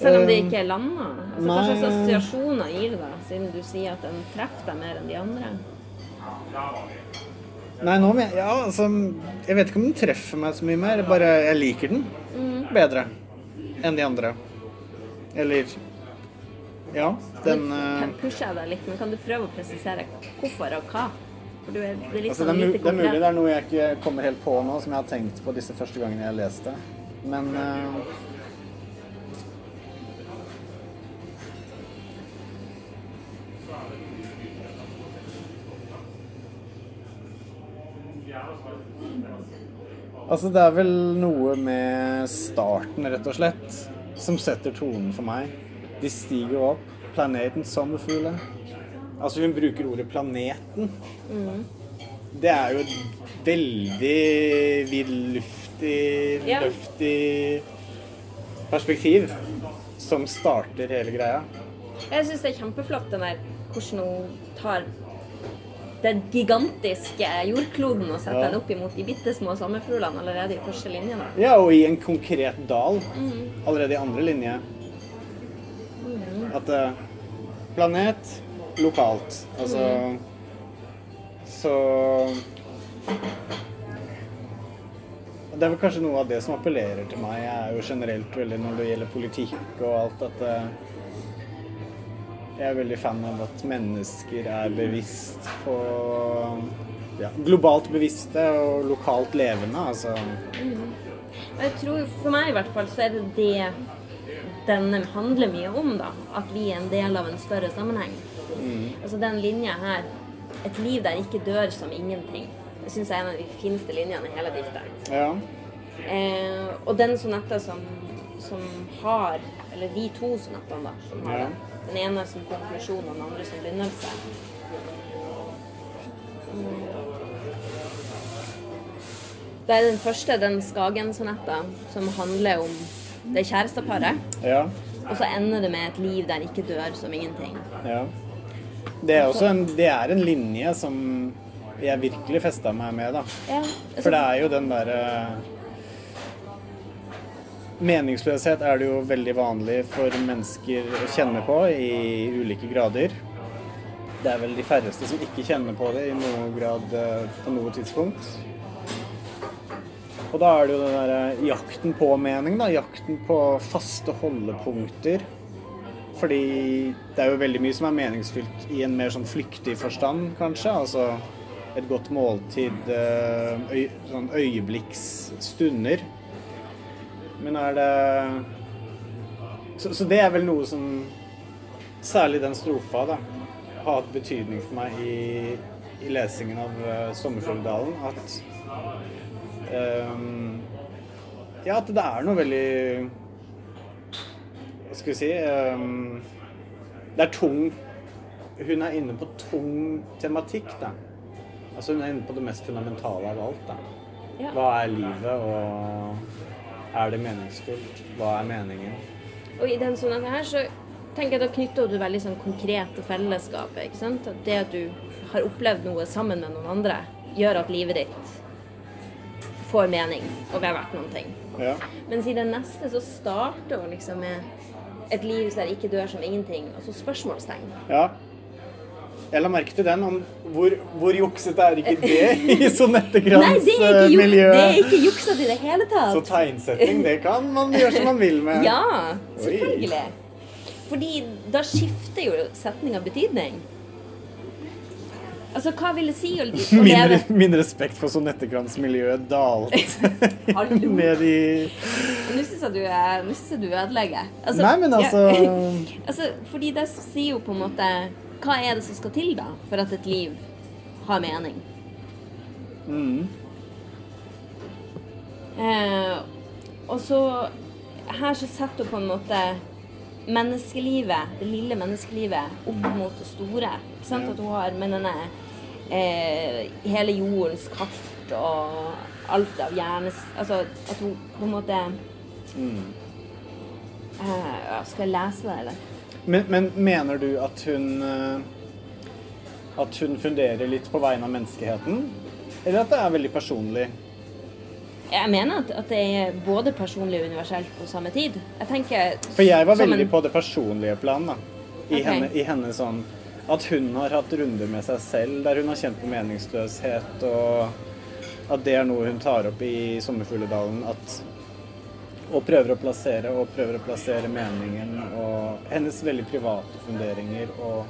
Selv om det ikke er landa? Altså, hva slags assosiasjoner gir det deg, siden du sier at den treffer deg mer enn de andre? Nei, nå men, Ja, altså Jeg vet ikke om den treffer meg så mye mer. Bare jeg liker den bedre enn de andre. Eller Ja, den eh, Nå pusher jeg deg litt, men kan du prøve å presisere hvorfor og hva? For du er, det er Altså, det, sånn er, det er mulig det er noe jeg ikke kommer helt på nå, som jeg har tenkt på disse første gangene jeg leste. Men eh, Altså, det er vel noe med starten, rett og slett, som setter tonen for meg. De stiger opp. Planeten sommerfugler. Altså, hun bruker ordet 'planeten'. Det er jo et veldig vidluftig, Ja. løftig perspektiv som starter hele greia. Jeg syns det er kjempeflott den der hvordan hun tar den gigantiske jordkloden og sette Ja. den opp imot de bitte små sommerfuglene allerede i første linje. Da. Ja, og i en konkret dal. Allerede i andre linje. At uh, Planet lokalt. Altså Så Det er vel kanskje noe av det som appellerer til meg. Jeg er jo generelt veldig når det gjelder politikk og alt dette Jeg er veldig fan av at mennesker er bevisst på ja, Globalt bevisste og lokalt levende. Altså Mm. jeg tror, For meg i hvert fall, så er det det denne handler mye om. da, At vi er en del av en større sammenheng. Altså den linja her, et liv der ikke dør som ingenting, det syns jeg er en av de fineste linjene i hele diktet. Ja. Eh, og den sonetta som, som har Eller de to sonettene, da, som har Ja. Den. Ene som konklusjon og den andre som begynnelse. Det er den første, den Skagen-sonetta, som handler om det kjæresteparet. Ja. Og så ender det med et liv der ikke dør som ingenting. ja. Det er også en, det er en linje som jeg virkelig festa meg med, da. Ja, For det er jo den derre Meningsløshet er det jo veldig vanlig for mennesker å kjenne på i ulike grader. Det er vel de færreste som ikke kjenner på det i noen grad eh, på noe tidspunkt. Og da er det jo den derre jakten på mening, da. Jakten på faste holdepunkter. Fordi det er jo veldig mye som er meningsfylt i en mer sånn flyktig forstand, kanskje. Altså et godt måltid, eh, sånn øyeblikksstunder. Men er det så, så det er vel noe som Særlig den strofa, da. Har hatt betydning for meg i, i lesingen av uh, 'Sommerfugldalen'. At um, Ja, at det er noe veldig Hva skal vi si um, Det er tung Hun er inne på tung tematikk, da. Altså Hun er inne på det mest fundamentale av alt. da. Ja. Hva er livet, og er det meningsfullt? Hva er meningen? Og i den sånn her så tenker jeg da knytter du veldig sånn konkret til fellesskapet. ikke sant? At det at du har opplevd noe sammen med noen andre, gjør at livet ditt får mening og er verdt noen ting. Ja. Mens i den neste så starter hun liksom med et liv der ikke dør som ingenting, og så spørsmålstegn. ja. Jeg la merke til den om hvor, hvor juksete er ikke det i Sonette Nei, det er ikke, juk det ikke juksete i det hele tatt. Så tegnsetting, det kan man gjøre som man vil med. Ja, selvfølgelig. Fordi da skifter jo setninga betydning. Altså, hva vil det si å, å Min, leve min respekt for Sonette Grans miljø dalte ned i Nå syns jeg du ødelegger. Altså, Nei, men altså ja, altså, Fordi det sier jo på en måte Hva er det som skal til, da, for at et liv har mening? mm, Eh, og så Her så setter hun på en måte menneskelivet, det lille menneskelivet, opp mot det store. Ikke sant? At hun har med denne eh, hele jordens kart og alt av hjernes... Altså at hun på en måte mm. eh, Skal jeg lese det, eller? Men, men mener du at hun eh, At hun funderer litt på vegne av menneskeheten? Eller at det er veldig personlig? Jeg mener at, at det er både personlig og universelt på samme tid. Jeg tenker For jeg var veldig en- på det personlige plan, da. I, okay. henne, I henne sånn At hun har hatt runder med seg selv der hun har kjent på meningsløshet, og at det er noe hun tar opp i Sommerfugledalen. At Og prøver å plassere og prøver å plassere meningen og hennes veldig private funderinger og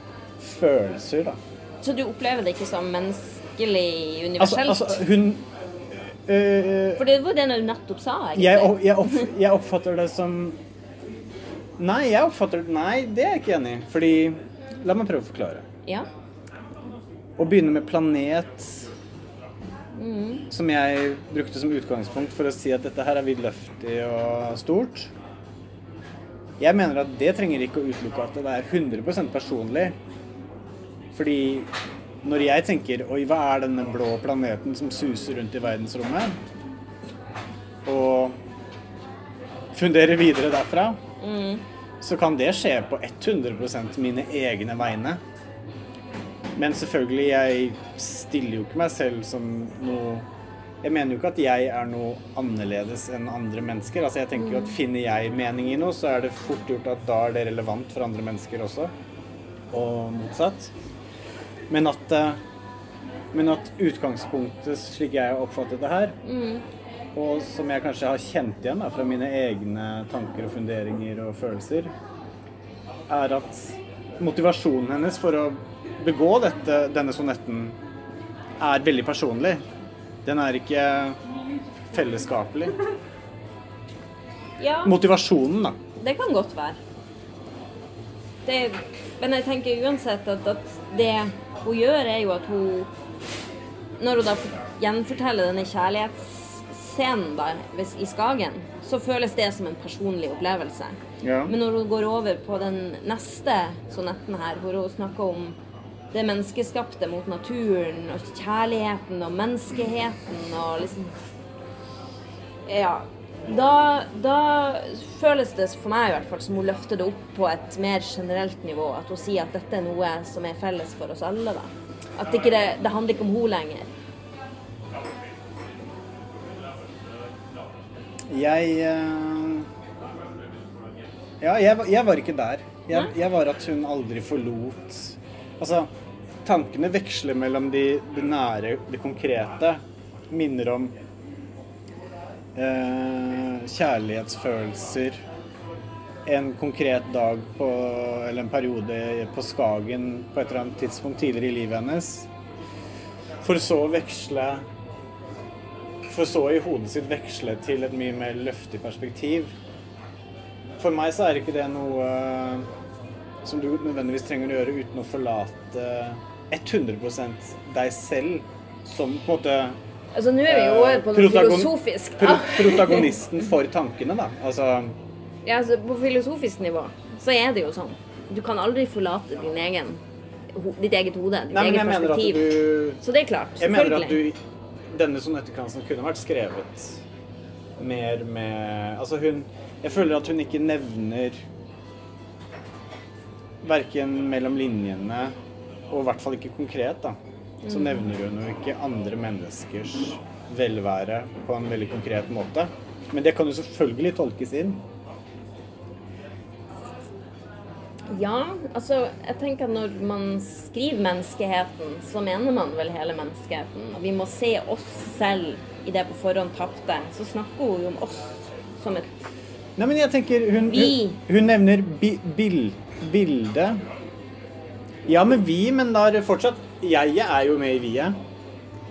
følelser, da. Så du opplever det ikke som menneskelig Altså, universelt? altså hun øh, For det var det du nettopp sa, jeg, jeg, opp, jeg oppfatter det som Nei, jeg oppfatter Nei, det er jeg ikke enig i. Fordi La meg prøve å forklare. Ja. Å begynne med planet som jeg brukte som utgangspunkt for å si at dette her er vidløftig og stort. Jeg mener at det trenger ikke å utelukke at det er 100 personlig. Fordi når jeg tenker Oi, hva er denne blå planeten som suser rundt i verdensrommet? Og funderer videre derfra, så kan det skje på 100 mine egne vegne. Men selvfølgelig, jeg stiller jo ikke meg selv som noe Jeg mener jo ikke at jeg er noe annerledes enn andre mennesker. Altså jeg tenker jo at Finner jeg mening i noe, så er det fort gjort at da er det relevant for andre mennesker også. Og motsatt. Men at, eh, men at utgangspunktet, slik jeg har oppfattet det her, og som jeg kanskje har kjent igjen da, fra mine egne tanker og funderinger og følelser, er at motivasjonen hennes for å begå dette, denne sonetten er veldig personlig. Den er ikke fellesskapelig. Ja, Motivasjonen, da. det kan godt være. Det, men jeg tenker uansett at, at det hun gjør, er jo at hun Når hun da gjenforteller denne kjærlighetsscenen da, hvis- i Skagen, så føles det som en personlig opplevelse. Ja. Men når hun går over på den neste sonetten her, hvor hun snakker om det menneskeskapte mot naturen, og kjærligheten og menneskeheten og liksom Ja. Da, da føles det for meg i hvert fall som hun løfter det opp på et mer generelt nivå. At hun sier at dette er noe som er felles for oss alle. da. At ikke det, det handler ikke om hun lenger. Jeg eh, Ja, jeg, jeg var ikke der. Jeg, jeg var at hun aldri forlot Altså, tankene veksler mellom de, det nære, det konkrete. Minner om eh, kjærlighetsfølelser. En konkret dag på, eller en periode på Skagen på et eller annet tidspunkt tidligere i livet hennes. For så å veksle for så i hodet sitt veksle til et mye mer løftig perspektiv. For meg så er ikke det noe eh, som du nødvendigvis trenger å gjøre uten å forlate 100% deg selv som på en måte Altså, Nå er vi jo over på noe Protagon- filosofisk. pro protagonisten for tankene, da. Altså Ja, altså, på filosofisk nivå så er det jo sånn. Du kan aldri forlate din egen, ditt eget hode, ditt Nei, eget perspektiv. du Så det er klart. Jeg mener at du Denne sonettekransen kunne vært skrevet mer med Altså hun Jeg føler at hun ikke nevner Verken mellom linjene og i hvert fall ikke konkret, da. Så nevner hun jo ikke andre menneskers velvære på en veldig konkret måte. Men det kan jo selvfølgelig tolkes inn. Ja, altså jeg tenker at når man skriver menneskeheten, så mener man vel hele menneskeheten. Og vi må se oss selv i det på forhånd tapte. Så snakker hun jo om oss som et Nei, men jeg tenker Hun, Vi. hun, hun nevner bi, bil, bilde. Ja, men vi, men da er det fortsatt Jeg er jo med i vi-et.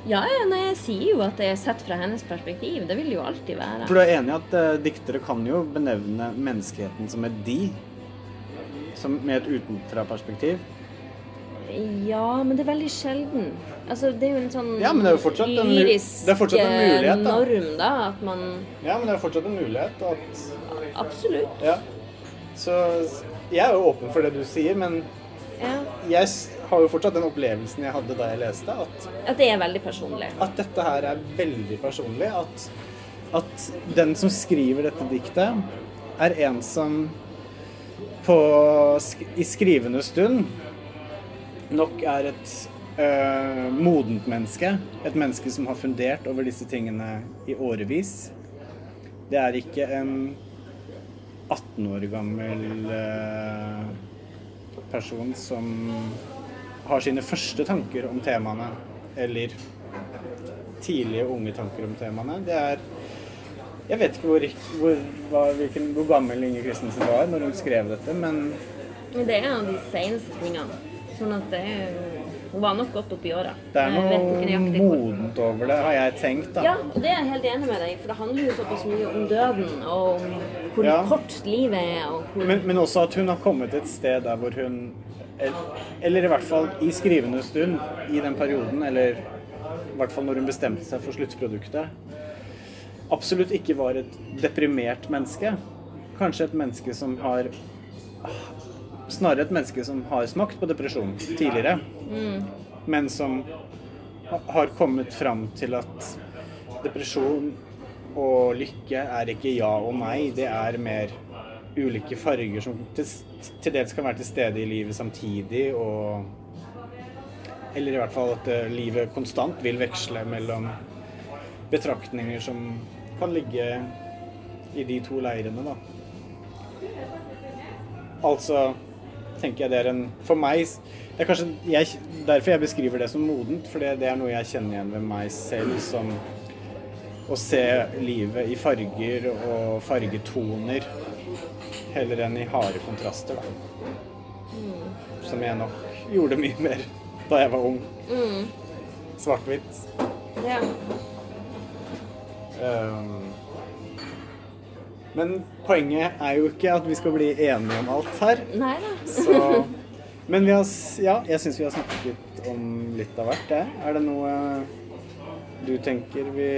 Ja, ja, nei, jeg sier jo at det er sett fra hennes perspektiv. Det vil det jo alltid være. For du er enig i at uh, diktere kan jo benevne menneskeheten som et de? Som, med et utenfra-perspektiv? Ja, men det er veldig sjelden. Altså, det er jo en sånn Ja, men det er jo fortsatt en lyrisk det er fortsatt en mulighet, da. norm, da. At man Ja, men det er fortsatt en mulighet. At, Absolutt. ja. Så jeg er jo åpen for det du sier, men Ja. jeg har jo fortsatt den opplevelsen jeg hadde da jeg leste, at At det er veldig personlig. at dette her er veldig personlig. At, at den som skriver dette diktet, er en som på, i skrivende stund nok er et uh, modent menneske. Et menneske som har fundert over disse tingene i årevis. Det er ikke en 18 år gammel uh, person som har sine første tanker om temaene, eller tidlige unge tanker om temaene. Det er Jeg vet ikke hvor, hvor, hvor, hvilken, hvor gammel Inger Christensen var når hun skrev dette, men Men det er en av de seneste tingene. Sånn at det Hun var nok godt oppi åra. det er noe modent over det, har jeg tenkt, da. Ja, og det er jeg helt enig med deg for det handler jo såpass mye om døden, og om hvor Ja. kort livet er, og hvor Men, men også at hun har kommet et sted der hvor hun Eller i hvert fall i skrivende stund, i den perioden, eller i hvert fall når hun bestemte seg for sluttproduktet, absolutt ikke var et deprimert menneske. Kanskje et menneske som har Snarere et menneske som har smakt på depresjon tidligere, men som har kommet fram til at depresjon og lykke er ikke ja og nei, det er mer ulike farger som til, til dels kan være til stede i livet samtidig, og Eller i hvert fall at eh, livet konstant vil veksle mellom betraktninger som kan ligge i de to leirene, da. Altså tenker jeg det er en For meg det er kanskje jeg, derfor jeg beskriver det som modent, for det er noe jeg kjenner igjen ved meg selv som å se livet i farger og fargetoner heller enn i harde kontraster, da. Som jeg nok gjorde mye mer da jeg var ung. Svart-hvitt. Ja. Um, men poenget er jo ikke at vi skal bli enige om alt her. Nei da. Så, men vi har, ja, jeg syns vi har snakket om litt av hvert. jeg. Er det noe du tenker vi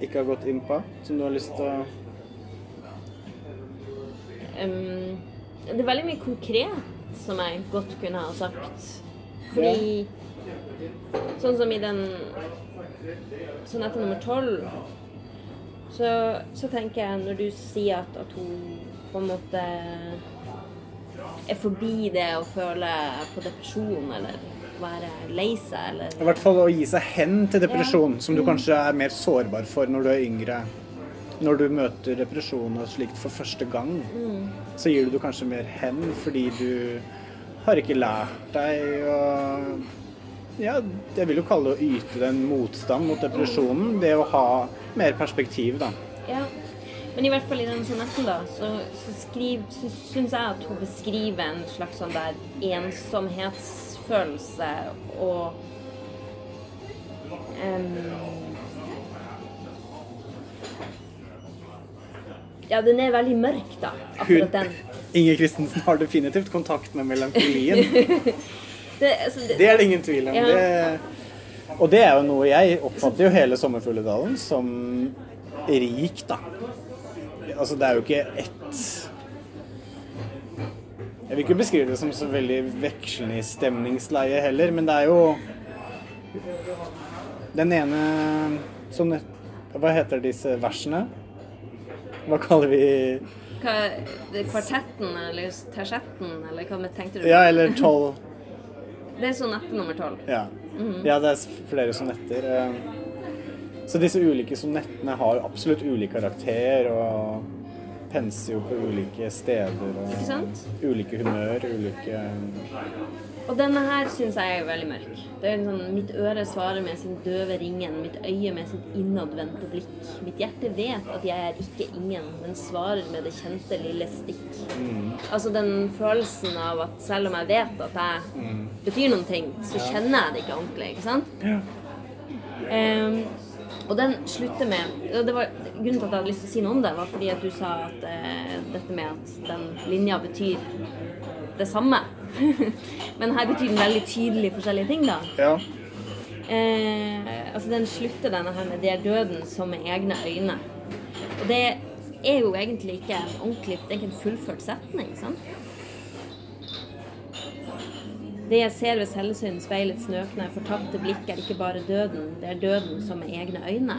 ikke har gått inn på, som du har lyst til å Um, det er veldig mye konkret som jeg godt kunne ha sagt. Fordi Sånn som i den sonette nummer tolv, så, så tenker jeg når du sier at, at hun på en måte er forbi det å føle på depresjon eller være lei seg eller I hvert fall å gi seg hen til depresjon, som du kanskje er mer sårbar for når du er yngre. Når du møter depresjon og slikt for første gang, så gir du kanskje mer hen fordi du har ikke lært deg å Ja, jeg vil jo kalle det å yte den motstand mot depresjonen. Det å ha mer perspektiv, da. Ja. Men i hvert fall i den sonetten, da, så, så, skriv, så syns jeg at hun beskriver en slags sånn der ensomhetsfølelse og um, Ja, den er veldig mørk, da, akkurat den. Inger Christensen har definitivt kontakt med melankolien. Det, altså, det, Det er det ingen tvil om. Ja. Det, og det er jo noe jeg oppfatter jo hele Sommerfugledalen som rik, da. Altså, det er jo ikke ett Jeg vil ikke beskrive det som så veldig vekslende i stemningsleie heller, men det er jo Den ene som Hva heter disse versene? Hva kaller vi hva, kvartetten eller tersetten, eller hva tenkte du? Ja, eller tolv Det er sonette nummer tolv. Ja. ja, det er flere sonetter. eh. Så disse ulike sonettene har absolutt ulik karakter og penser jo på ulike steder Ikke og sant? ulike humør, ulike Og denne her syns jeg er veldig mørk. Det er sånn, Mitt øre svarer med sin døve ringen, mitt øye med sitt innadvendte blikk. Mitt hjerte vet at jeg er ikke ingen, men svarer med det kjente lille stikk. Altså den følelsen av at selv om jeg vet at jeg betyr noen ting, så kjenner jeg det ikke ordentlig. ikke sant? Ehm, og den slutter med og det var, Grunnen til at jeg hadde lyst til å si noe om det, var fordi at du sa at uh, dette med at den linja betyr det samme. Men her betyr den veldig tydelig forskjellige ting, da. Ja. Eh, altså Den slutter denne her med 'det er døden som med egne øyne'. Og det er jo egentlig ikke en ordentlig Det er ikke en fullført setning. sant? Det jeg ser ved selvsyn, speilets nøkne, fortapte blikk er ikke bare døden, det er døden som med egne øyne.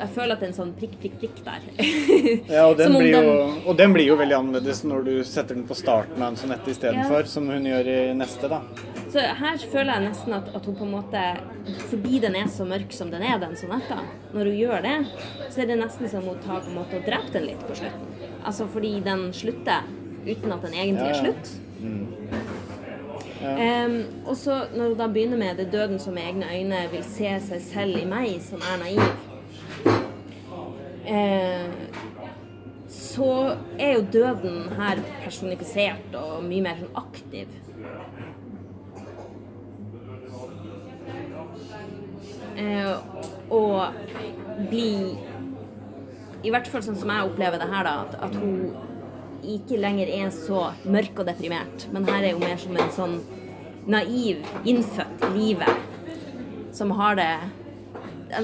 Jeg føler at det er en sånn prikk, prikk, prikk der. ja og, den blir jo, og den blir jo veldig annerledes når du setter den på starten av en sonett istedenfor, Ja. som hun gjør i neste, da. Så her føler jeg nesten at, at hun på en måte Fordi den er så mørk som den er, den sonetta, når hun gjør det, så er det nesten som hun tar på en måte og dreper den litt på slutten. Altså fordi den slutter uten at den egentlig Ja, er ja. slutt. Og så når hun da begynner med 'det døden som med egne øyne vil se seg selv i meg som er naiv', eh, så er jo døden her personifisert og mye mer sånn aktiv. Eh, og bli I hvert fall sånn som jeg opplever det her, da, at, at hun ikke lenger er så mørk og deprimert, men her er hun mer som en sånn naiv, innfødt i livet, som har det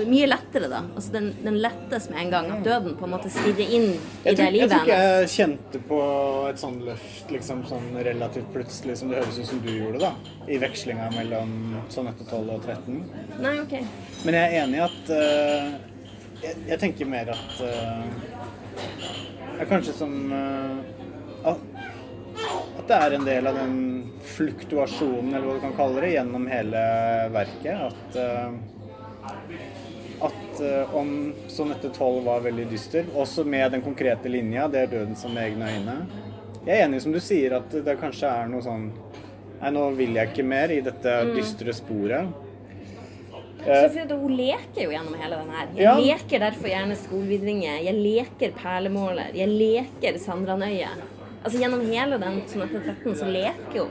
mye lettere, da. Altså den, den lettes med en gang. At døden på en måte stirrer inn i det det hennes. jeg tror ikke jeg kjente på et sånn løft liksom sånn relativt plutselig som det høres ut som du gjorde, da. I vekslinga mellom sånn etter 12 og 13. Nei, OK. Men jeg er enig i at uh, jeg, jeg tenker mer at uh, er Kanskje som uh, at, at det er en del av den fluktuasjonen, eller hva du kan kalle det, gjennom hele verket. At at uh, om etter tolv var veldig dyster, også med den konkrete linja, det er døden som med egne øyne. Jeg er enig som du sier at det kanskje er noe sånn Nei, nå vil jeg ikke mer i dette dystre sporet. Så for hun leker jo gjennom hele den her. Jeg Ja. leker derfor gjerne skolevidringer, Jeg leker perlemåler. Jeg leker Sandranøyet. Altså gjennom hele den etter 13 så leker hun.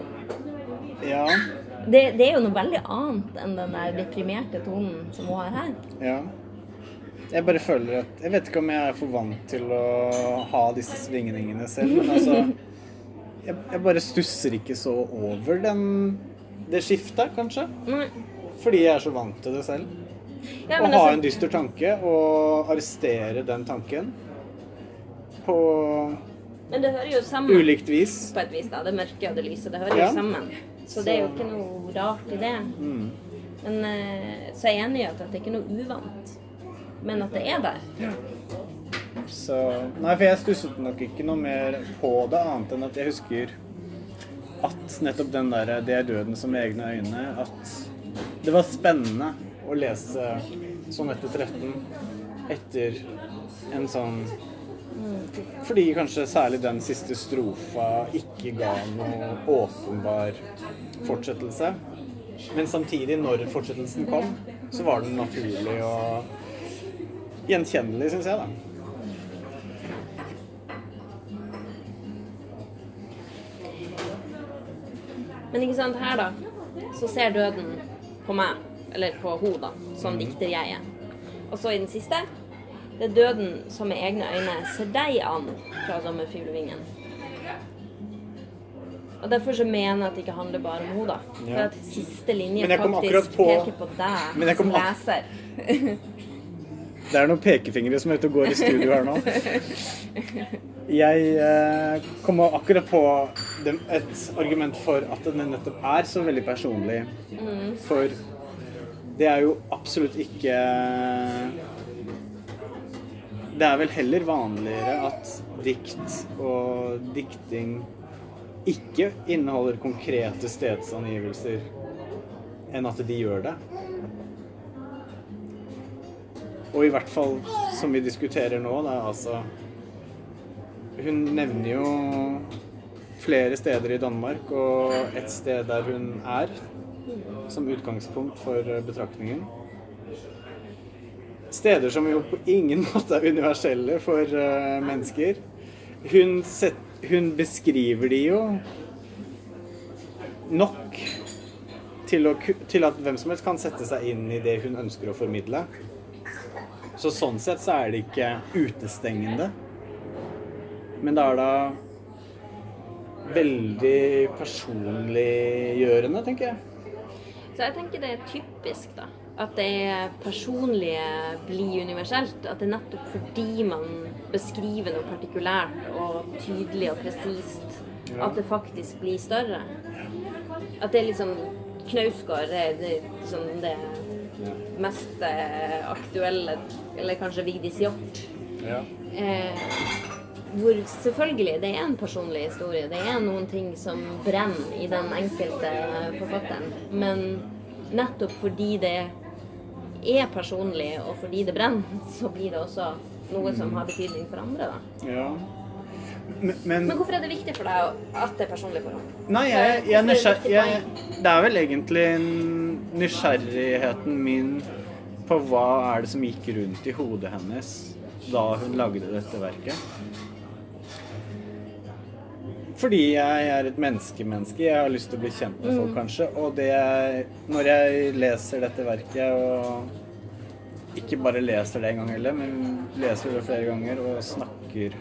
Ja. Det, det er jo noe veldig annet enn den der deprimerte tonen som hun har her. Ja. Jeg bare føler at Jeg vet ikke om jeg er for vant til å ha disse svingningene selv, men altså Jeg, jeg bare stusser ikke så over den, det skiftet, kanskje. Nei. Fordi jeg er så vant til det selv. Ja, Å men ha altså, en dyster tanke og arrestere den tanken på men det hører jo sammen ulikt vis. på et vis, da. Det mørke og det lyse. Det hører Ja. jo sammen. Så det er jo ikke noe rart i det. Men eh, så er jeg enig i at det er ikke noe uvant. Men at det er der. Så Nei, for jeg stusset nok ikke noe mer på det, annet enn at jeg husker at nettopp den derre 'Det er døden som med egne øyne' At det var spennende å lese sånn etter 13 etter en sånn Fordi kanskje særlig den siste strofa ikke ga noe åpenbar fortsettelse. Men samtidig, når fortsettelsen kom, så var den naturlig og gjenkjennelig, syns jeg, da. Men ikke sant, her da, så ser døden på meg, eller på henne, da, som dikter jeg er. Og så i den siste, det er døden som med egne øyne ser deg an fra sommerfuglevingen. Og derfor så mener jeg at det ikke handler bare om henne da. For at siste linje faktisk på- peker på deg som leser. Det er noen pekefingre som er ute og går i studio her nå. Jeg eh, kom akkurat på dem- et argument for at den nettopp er så veldig personlig. For det er jo absolutt ikke Det er vel heller vanligere at dikt og dikting ikke inneholder konkrete stedsangivelser enn at de gjør det. Og i hvert fall som vi diskuterer nå, da, altså Hun nevner jo flere steder i Danmark, og et sted der hun er, som utgangspunkt for betraktningen. Steder som jo på ingen måte er universelle for uh, mennesker. Hun, set, hun beskriver de jo nok til, å, til at hvem som helst kan sette seg inn i det hun ønsker å formidle. Så sånn sett så er det ikke utestengende. Men det er da veldig personliggjørende, tenker jeg. Så jeg tenker det er typisk, da. At det personlige blir universelt. At det er nettopp fordi man beskriver noe partikulært og tydelig og presist, at det faktisk blir større. At det er liksom Knausgård er- det liksom det mest eh, aktuelle, eller kanskje Vigdis Hjorth. Ja. Eh, hvor selvfølgelig det er en personlig historie. Det er noen ting som brenner i den enkelte forfatteren. Men nettopp fordi det er personlig, og fordi det brenner, så blir det også noe som har betydning for andre. da. ja. Men, men Men hvorfor er det viktig for deg at det er personlig for ham? Nei, jeg, jeg, er er nysgjer- jeg, det er vel egentlig nysgjerrigheten min på hva er det som gikk rundt i hodet hennes da hun lagde dette verket. Fordi jeg er et menneskemenneske. Jeg har lyst til å bli kjent med folk, kanskje. Og det når jeg leser dette verket, og ikke bare leser det en gang heller, men leser det flere ganger og snakker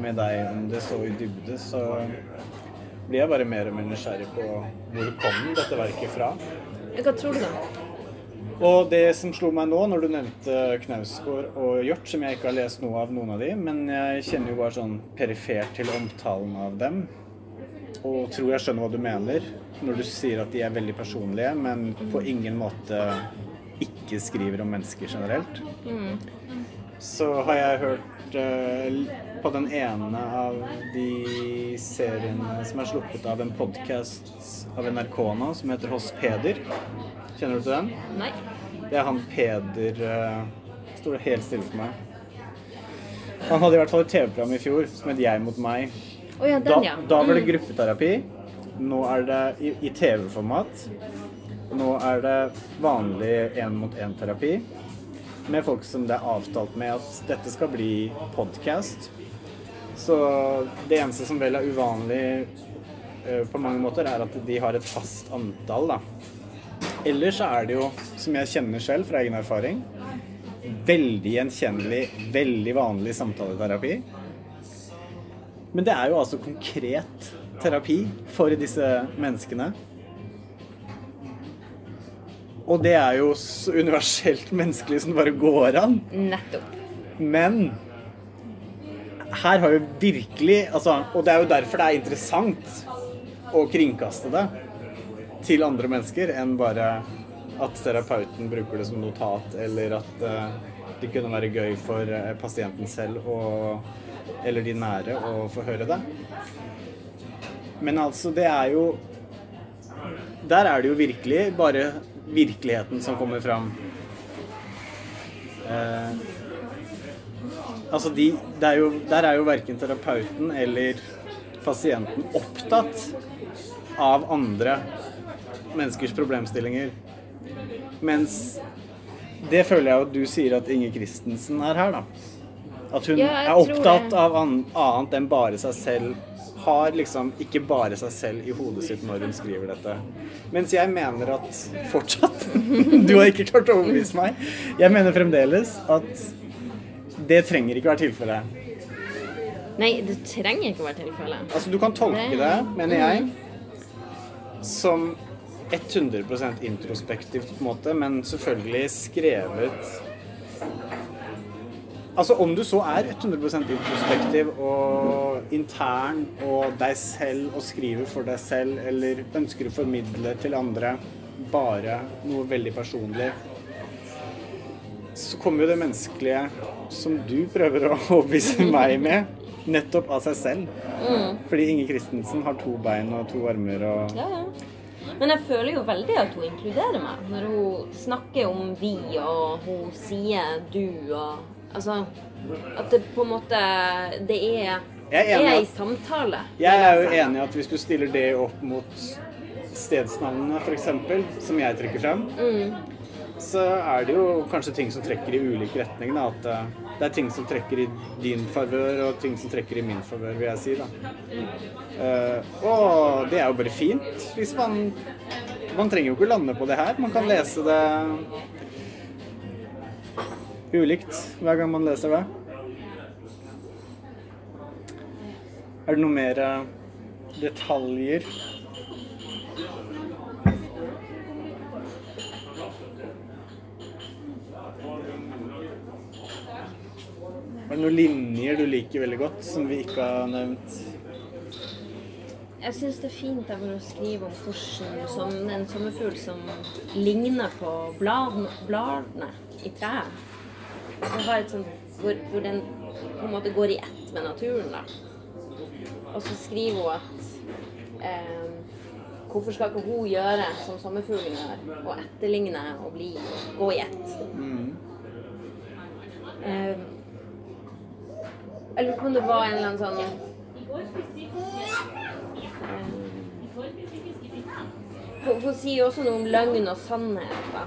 med deg om det så i dybde, så blir jeg bare mer og mer nysgjerrig på hvor kom dette verket fra. Hva tror du, da? Og det som slo meg nå, når du nevnte Knausgård og Hjort, som jeg ikke har lest noe av noen av de, men jeg kjenner jo bare sånn perifert til omtalen av dem, og tror jeg skjønner hva du mener når du sier at de er veldig personlige, men på ingen måte ikke skriver om mennesker generelt. Så har jeg hørt uh, på den ene av de seriene som er sluppet av en podkast av NRK nå, som heter Hos Peder. Kjenner du til den? Nei? Det er han Peder uh, Står helt stille for meg. Han hadde i hvert fall et TV-program i fjor som het Jeg mot meg. Oh, ja, Da, den, ja. da var det Mm. gruppeterapi. Nå er det i, i TV-format. Nå er det vanlig én-mot-én-terapi med folk som det er avtalt med at dette skal bli podkast. Så det eneste som vel er uvanlig eh, på mange måter, er at de har et fast antall, da. Ellers så er det jo, som jeg kjenner selv fra egen erfaring, veldig gjenkjennelig, veldig vanlig samtaleterapi. Men det er jo altså konkret terapi for disse menneskene. Og det er jo så universelt menneskelig som det bare går an. Nettopp. Men her har jo virkelig altså, Og det er jo derfor det er interessant å kringkaste det til andre mennesker enn bare at terapeuten bruker det som notat, eller at eh, det kunne være gøy for eh, pasienten selv og, eller de nære å få høre det. Men altså, det er jo Der er det jo virkelig bare virkeligheten som kommer fram. Eh, Altså de, er jo, der er jo verken terapeuten eller pasienten opptatt av andre menneskers problemstillinger. Mens det føler jeg at du sier at Inger Christensen er her, da. At hun Ja, er opptatt av annet enn bare seg selv. Har liksom ikke bare seg selv i hodet sitt når hun skriver dette. Mens jeg mener at fortsatt Du har ikke klart å overbevise meg. Jeg mener fremdeles at det trenger ikke være tilfellet. Nei, det trenger ikke å være tilfellet. Altså, du kan tolke Det- det, mener jeg, som 100 introspektivt, på en måte, men selvfølgelig skrevet Altså, om du så er 100 introspektiv og intern og deg selv og skriver for deg selv, eller ønsker å formidle til andre bare noe veldig personlig, så kommer jo det menneskelige som du prøver å overbevise meg med, nettopp av seg selv. Fordi Inge Christensen har to bein og to armer og Ja, ja. Men jeg føler jo veldig at hun inkluderer meg når hun snakker om vi, og hun sier du, og Altså at det på en måte Det er, Jeg er er i samtale. Jeg er jo enig i at hvis du stiller det opp mot stedsnavnene, f.eks., som jeg trekker frem, så er det jo kanskje ting som trekker i ulik retning. Da. At eh, det er ting som trekker i din favør, og ting som trekker i min favør, vil jeg si. da. Uh, og det er jo bare fint. Hvis man Man trenger jo ikke lande på det her. Man kan lese det ulikt hver gang man leser det. Er det noe mer eh, detaljer? Er det noen linjer du liker veldig godt, som vi ikke har nevnt? Jeg syns det er fint at hun skriver om hvordan som en sommerfugl som ligner på bladene, bladene i treet. Som har et sånt, hvor, hvor den på en måte går i ett med naturen. da. Og så skriver hun at eh, hvorfor skal ikke hun gjøre som sommerfuglen gjør, og etterligne og bli, gå i ett? Eh, jeg lurer på om det var en eller annen sånn Hun, hun sier jo også noe om løgn og sannhet. da.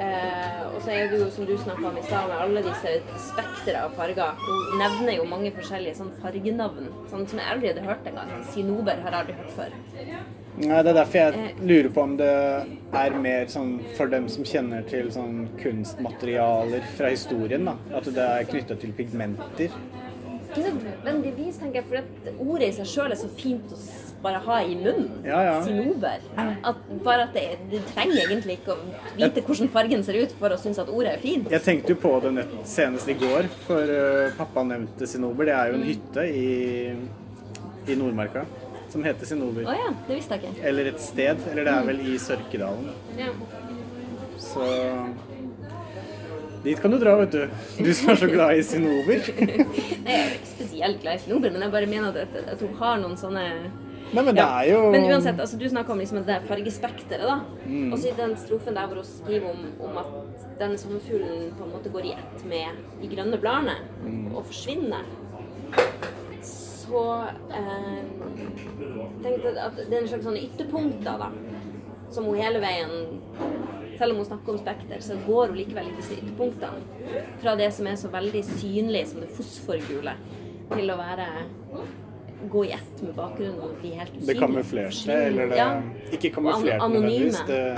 Eh, og så er det jo, som du snakka om i stad, med alle disse spektre av farger. Hun nevner jo mange forskjellige sånn fargenavn sånn som jeg aldri hadde hørt engang. Sinober har jeg aldri hørt før. Nei, Det er derfor jeg lurer på om det er mer sånn for dem som kjenner til sånn kunstmaterialer fra historien. da. At det er knytta til pigmenter. Ikke nødvendigvis, tenker jeg, for at ordet i seg sjøl er så fint å bare ha i munnen. Ja, ja. Sinober. At bare at det, du trenger egentlig ikke å vite hvordan fargen ser ut for å synes at ordet er fint. Jeg tenkte jo på det nett, senest i går, for uh, pappa nevnte Sinober. Det er jo en hytte i, i Nordmarka som heter Sinober. Å ja, det visste jeg ikke. Eller et sted. Eller det er vel i Sørkedalen. Ja. Så dit kan du dra, vet du. Du som er så glad i Sinober. Jeg er ikke spesielt glad i sinober, men jeg bare mener at, at hun har noen sånne Nei, men det Ja, jo Men uansett, altså, du snakker om liksom det der fargespekteret, da. Mm. Og så i den strofen der hvor hun skriver om, om at denne sommerfuglen på en måte går i ett med de grønne bladene Mm. og forsvinner, så eh, tenkte jeg at det er en slags sånne ytterpunkter, da. Som hun hele veien Selv om hun snakker om spekter, så går hun likevel i disse ytterpunktene. Fra det som er så veldig synlig som det fosforgule, til å være gå i ett med bakgrunnen og bli helt usynlig. det kamuflerte, eller det Ja. Ikke kamuflerte, nødvendigvis. Det,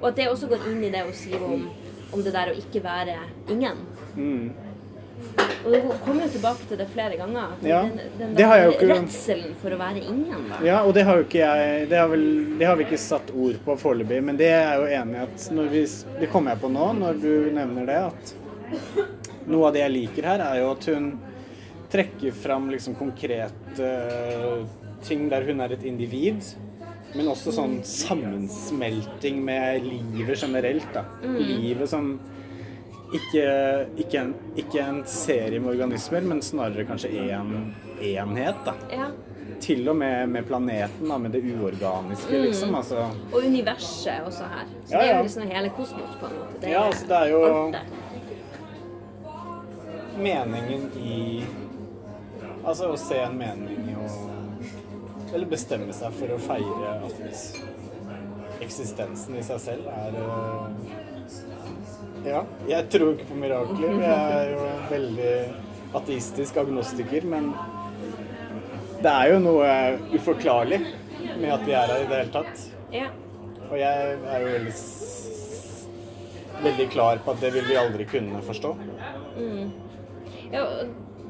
Og at det også går inn i det hun skriver om, om det der å ikke være ingen. mm. Og hun kommer jo tilbake til det flere ganger. Ja, Den, den det har jeg jo ikke- redselen for å være ingen. Da. Ja, og det har jo ikke jeg Det har, vel, det har vi ikke satt ord på foreløpig, men det er jo enig i at vi Det kommer jeg på nå, når du nevner det, at noe av det jeg liker her, er jo at hun trekker fram liksom konkrete eh, ting der hun er et individ. Men også sånn sammensmelting med livet generelt. da. Livet som ikke, ikke, en, ikke en serie med organismer, men snarere kanskje en enhet. da. Ja. Til og med med planeten, da, med det uorganiske, liksom. Altså, Og universet er også her. Så Ja, det er jo liksom hele kosmos, på en måte. Det Ja, altså, det er jo- meningen i Altså å se en mening i å Eller bestemme seg for å feire at eksistensen i seg selv er øh, Ja, jeg tror ikke på mirakler. Jeg er jo en veldig ateistisk agnostiker, men det er jo noe uforklarlig med at vi er her i det hele tatt. Ja. Og jeg er jo veldig, veldig klar på at det vil vi aldri kunne forstå. ja.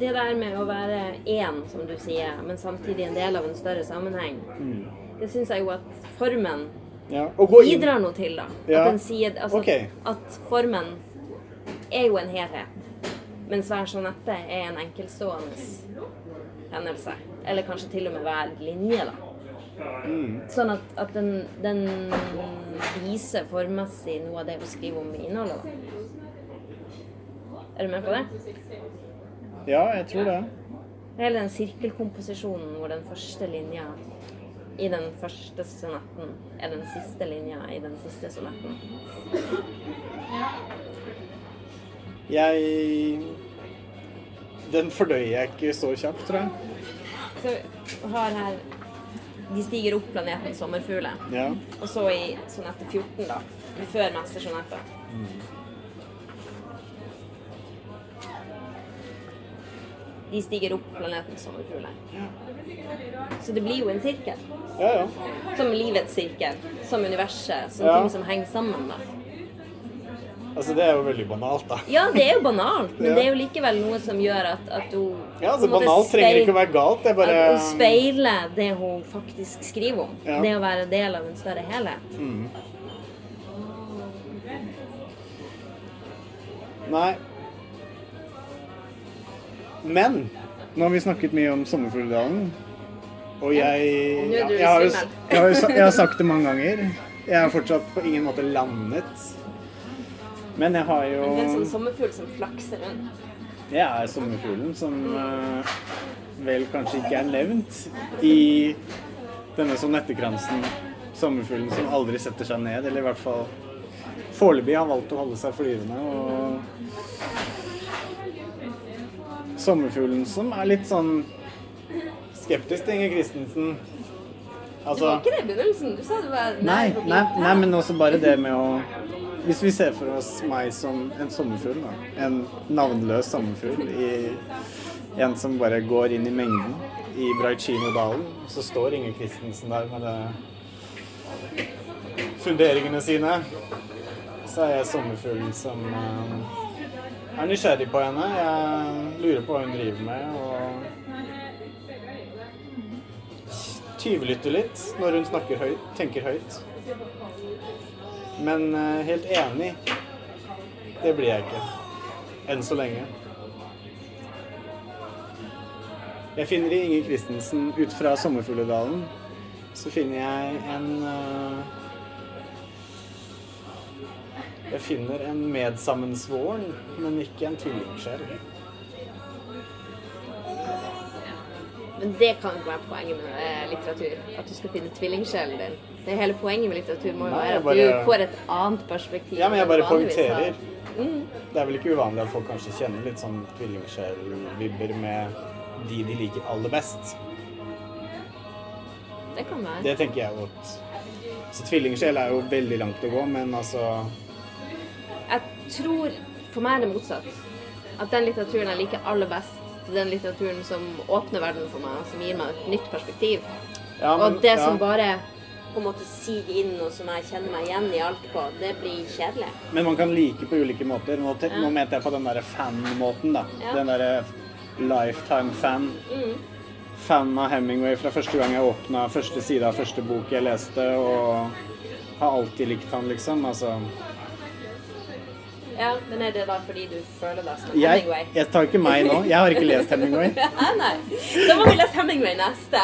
Det der med å være én, som du sier, men samtidig en del av en større sammenheng, Mm. det syns jeg jo at formen Ja, bidrar noe til, da. Ja. At den sier altså, okay. At formen er jo en helhet, mens hver sonette er en enkeltstående hendelse. Eller kanskje til og med hver linje, da. Mm. Sånn at, at den, den viser formmessig noe av det hun skriver om i innholdet. Da. Er du med på det? Ja, jeg tror det. Hele den sirkelkomposisjonen hvor den første linja i den første sonetten er den siste linja i den siste sonetten. Jeg Den fordøyer jeg ikke så kjapt, tror jeg. Så har her De stiger opp planeten sommerfugler. Ja. Og så i sonette 14, da. Før mestersonetta. De stiger opp planeten sommerfugler. Så det blir jo en sirkel. Ja, ja. Som livets sirkel. Som universet. Som Ja. ting som henger sammen, da. Altså, det er jo veldig banalt, da. Ja, det er jo banalt, men det er jo likevel noe som gjør at, at hun Ja, altså, banalt trenger ikke å være galt. Det er bare At hun speiler det hun faktisk skriver om. Ja. Det å være del av en større helhet. Mm. Nei. Men nå har vi snakket mye om Sommerfugldalen. Og jeg, jeg, jeg, har jo, jeg har sagt det mange ganger. Jeg har fortsatt på ingen måte landet. Men jeg har jo en sånn sommerfugl som flakser rundt. Jeg er sommerfuglen som uh, vel kanskje ikke er nevnt i denne sonettekransen. Sommerfuglen som aldri setter seg ned, eller i hvert fall foreløpig har valgt å holde seg flyvende. Og sommerfuglen som er litt sånn skeptisk til Inger Christensen. Altså var ikke det i begynnelsen? Du sa du var Nei, nei, nei, men også bare det med å Hvis vi ser for oss meg som en sommerfugl, da. En navnløs sommerfugl. I, en som bare går inn i mengden i Braicino-dalen. Så står Inger Christensen der med det funderingene sine. Så er jeg sommerfuglen som jeg er nysgjerrig på henne. Jeg lurer på hva hun driver med. Og tyvlytter litt når hun snakker høyt, tenker høyt. Men eh, helt enig, det blir jeg ikke. Enn så lenge. Jeg finner i Inger Christensen ut fra Sommerfugledalen så finner jeg en uh, jeg finner en medsammensvoren, men ikke en tvillingsjel. Men det kan ikke være poenget med eh, litteratur. At du skal finne tvillingsjelen din. Det hele poenget med litteratur må jo være at bare- du får et annet perspektiv. Ja, men jeg bare poengterer. Mm. Det er vel ikke uvanlig at folk kanskje kjenner litt sånn tvillingsjel-vibber med de de liker aller best. Det kan være. Det tenker jeg godt. Så tvillingsjel er jo veldig langt å gå, men altså tror For meg er det motsatt. At den litteraturen jeg liker aller best, den litteraturen som åpner verden for meg, som gir meg et nytt perspektiv. ja, men- og det ja. som bare på en måte siger inn, og som jeg kjenner meg igjen i alt på, det blir kjedelig. Men man kan like på ulike måter. Nå, Ja. nå mente jeg på den derre fan-måten, da. Den derre lifetime-fan. Mm. Fan av Hemingway fra første gang jeg åpna første side av første bok jeg leste, og har alltid likt han, liksom. Altså Ja, men er det da fordi du føler deg som jeg, Hemingway? jeg tar ikke meg nå. Jeg har ikke lest Hemingway. Nei, nei. Da må vi lese Hemingway neste.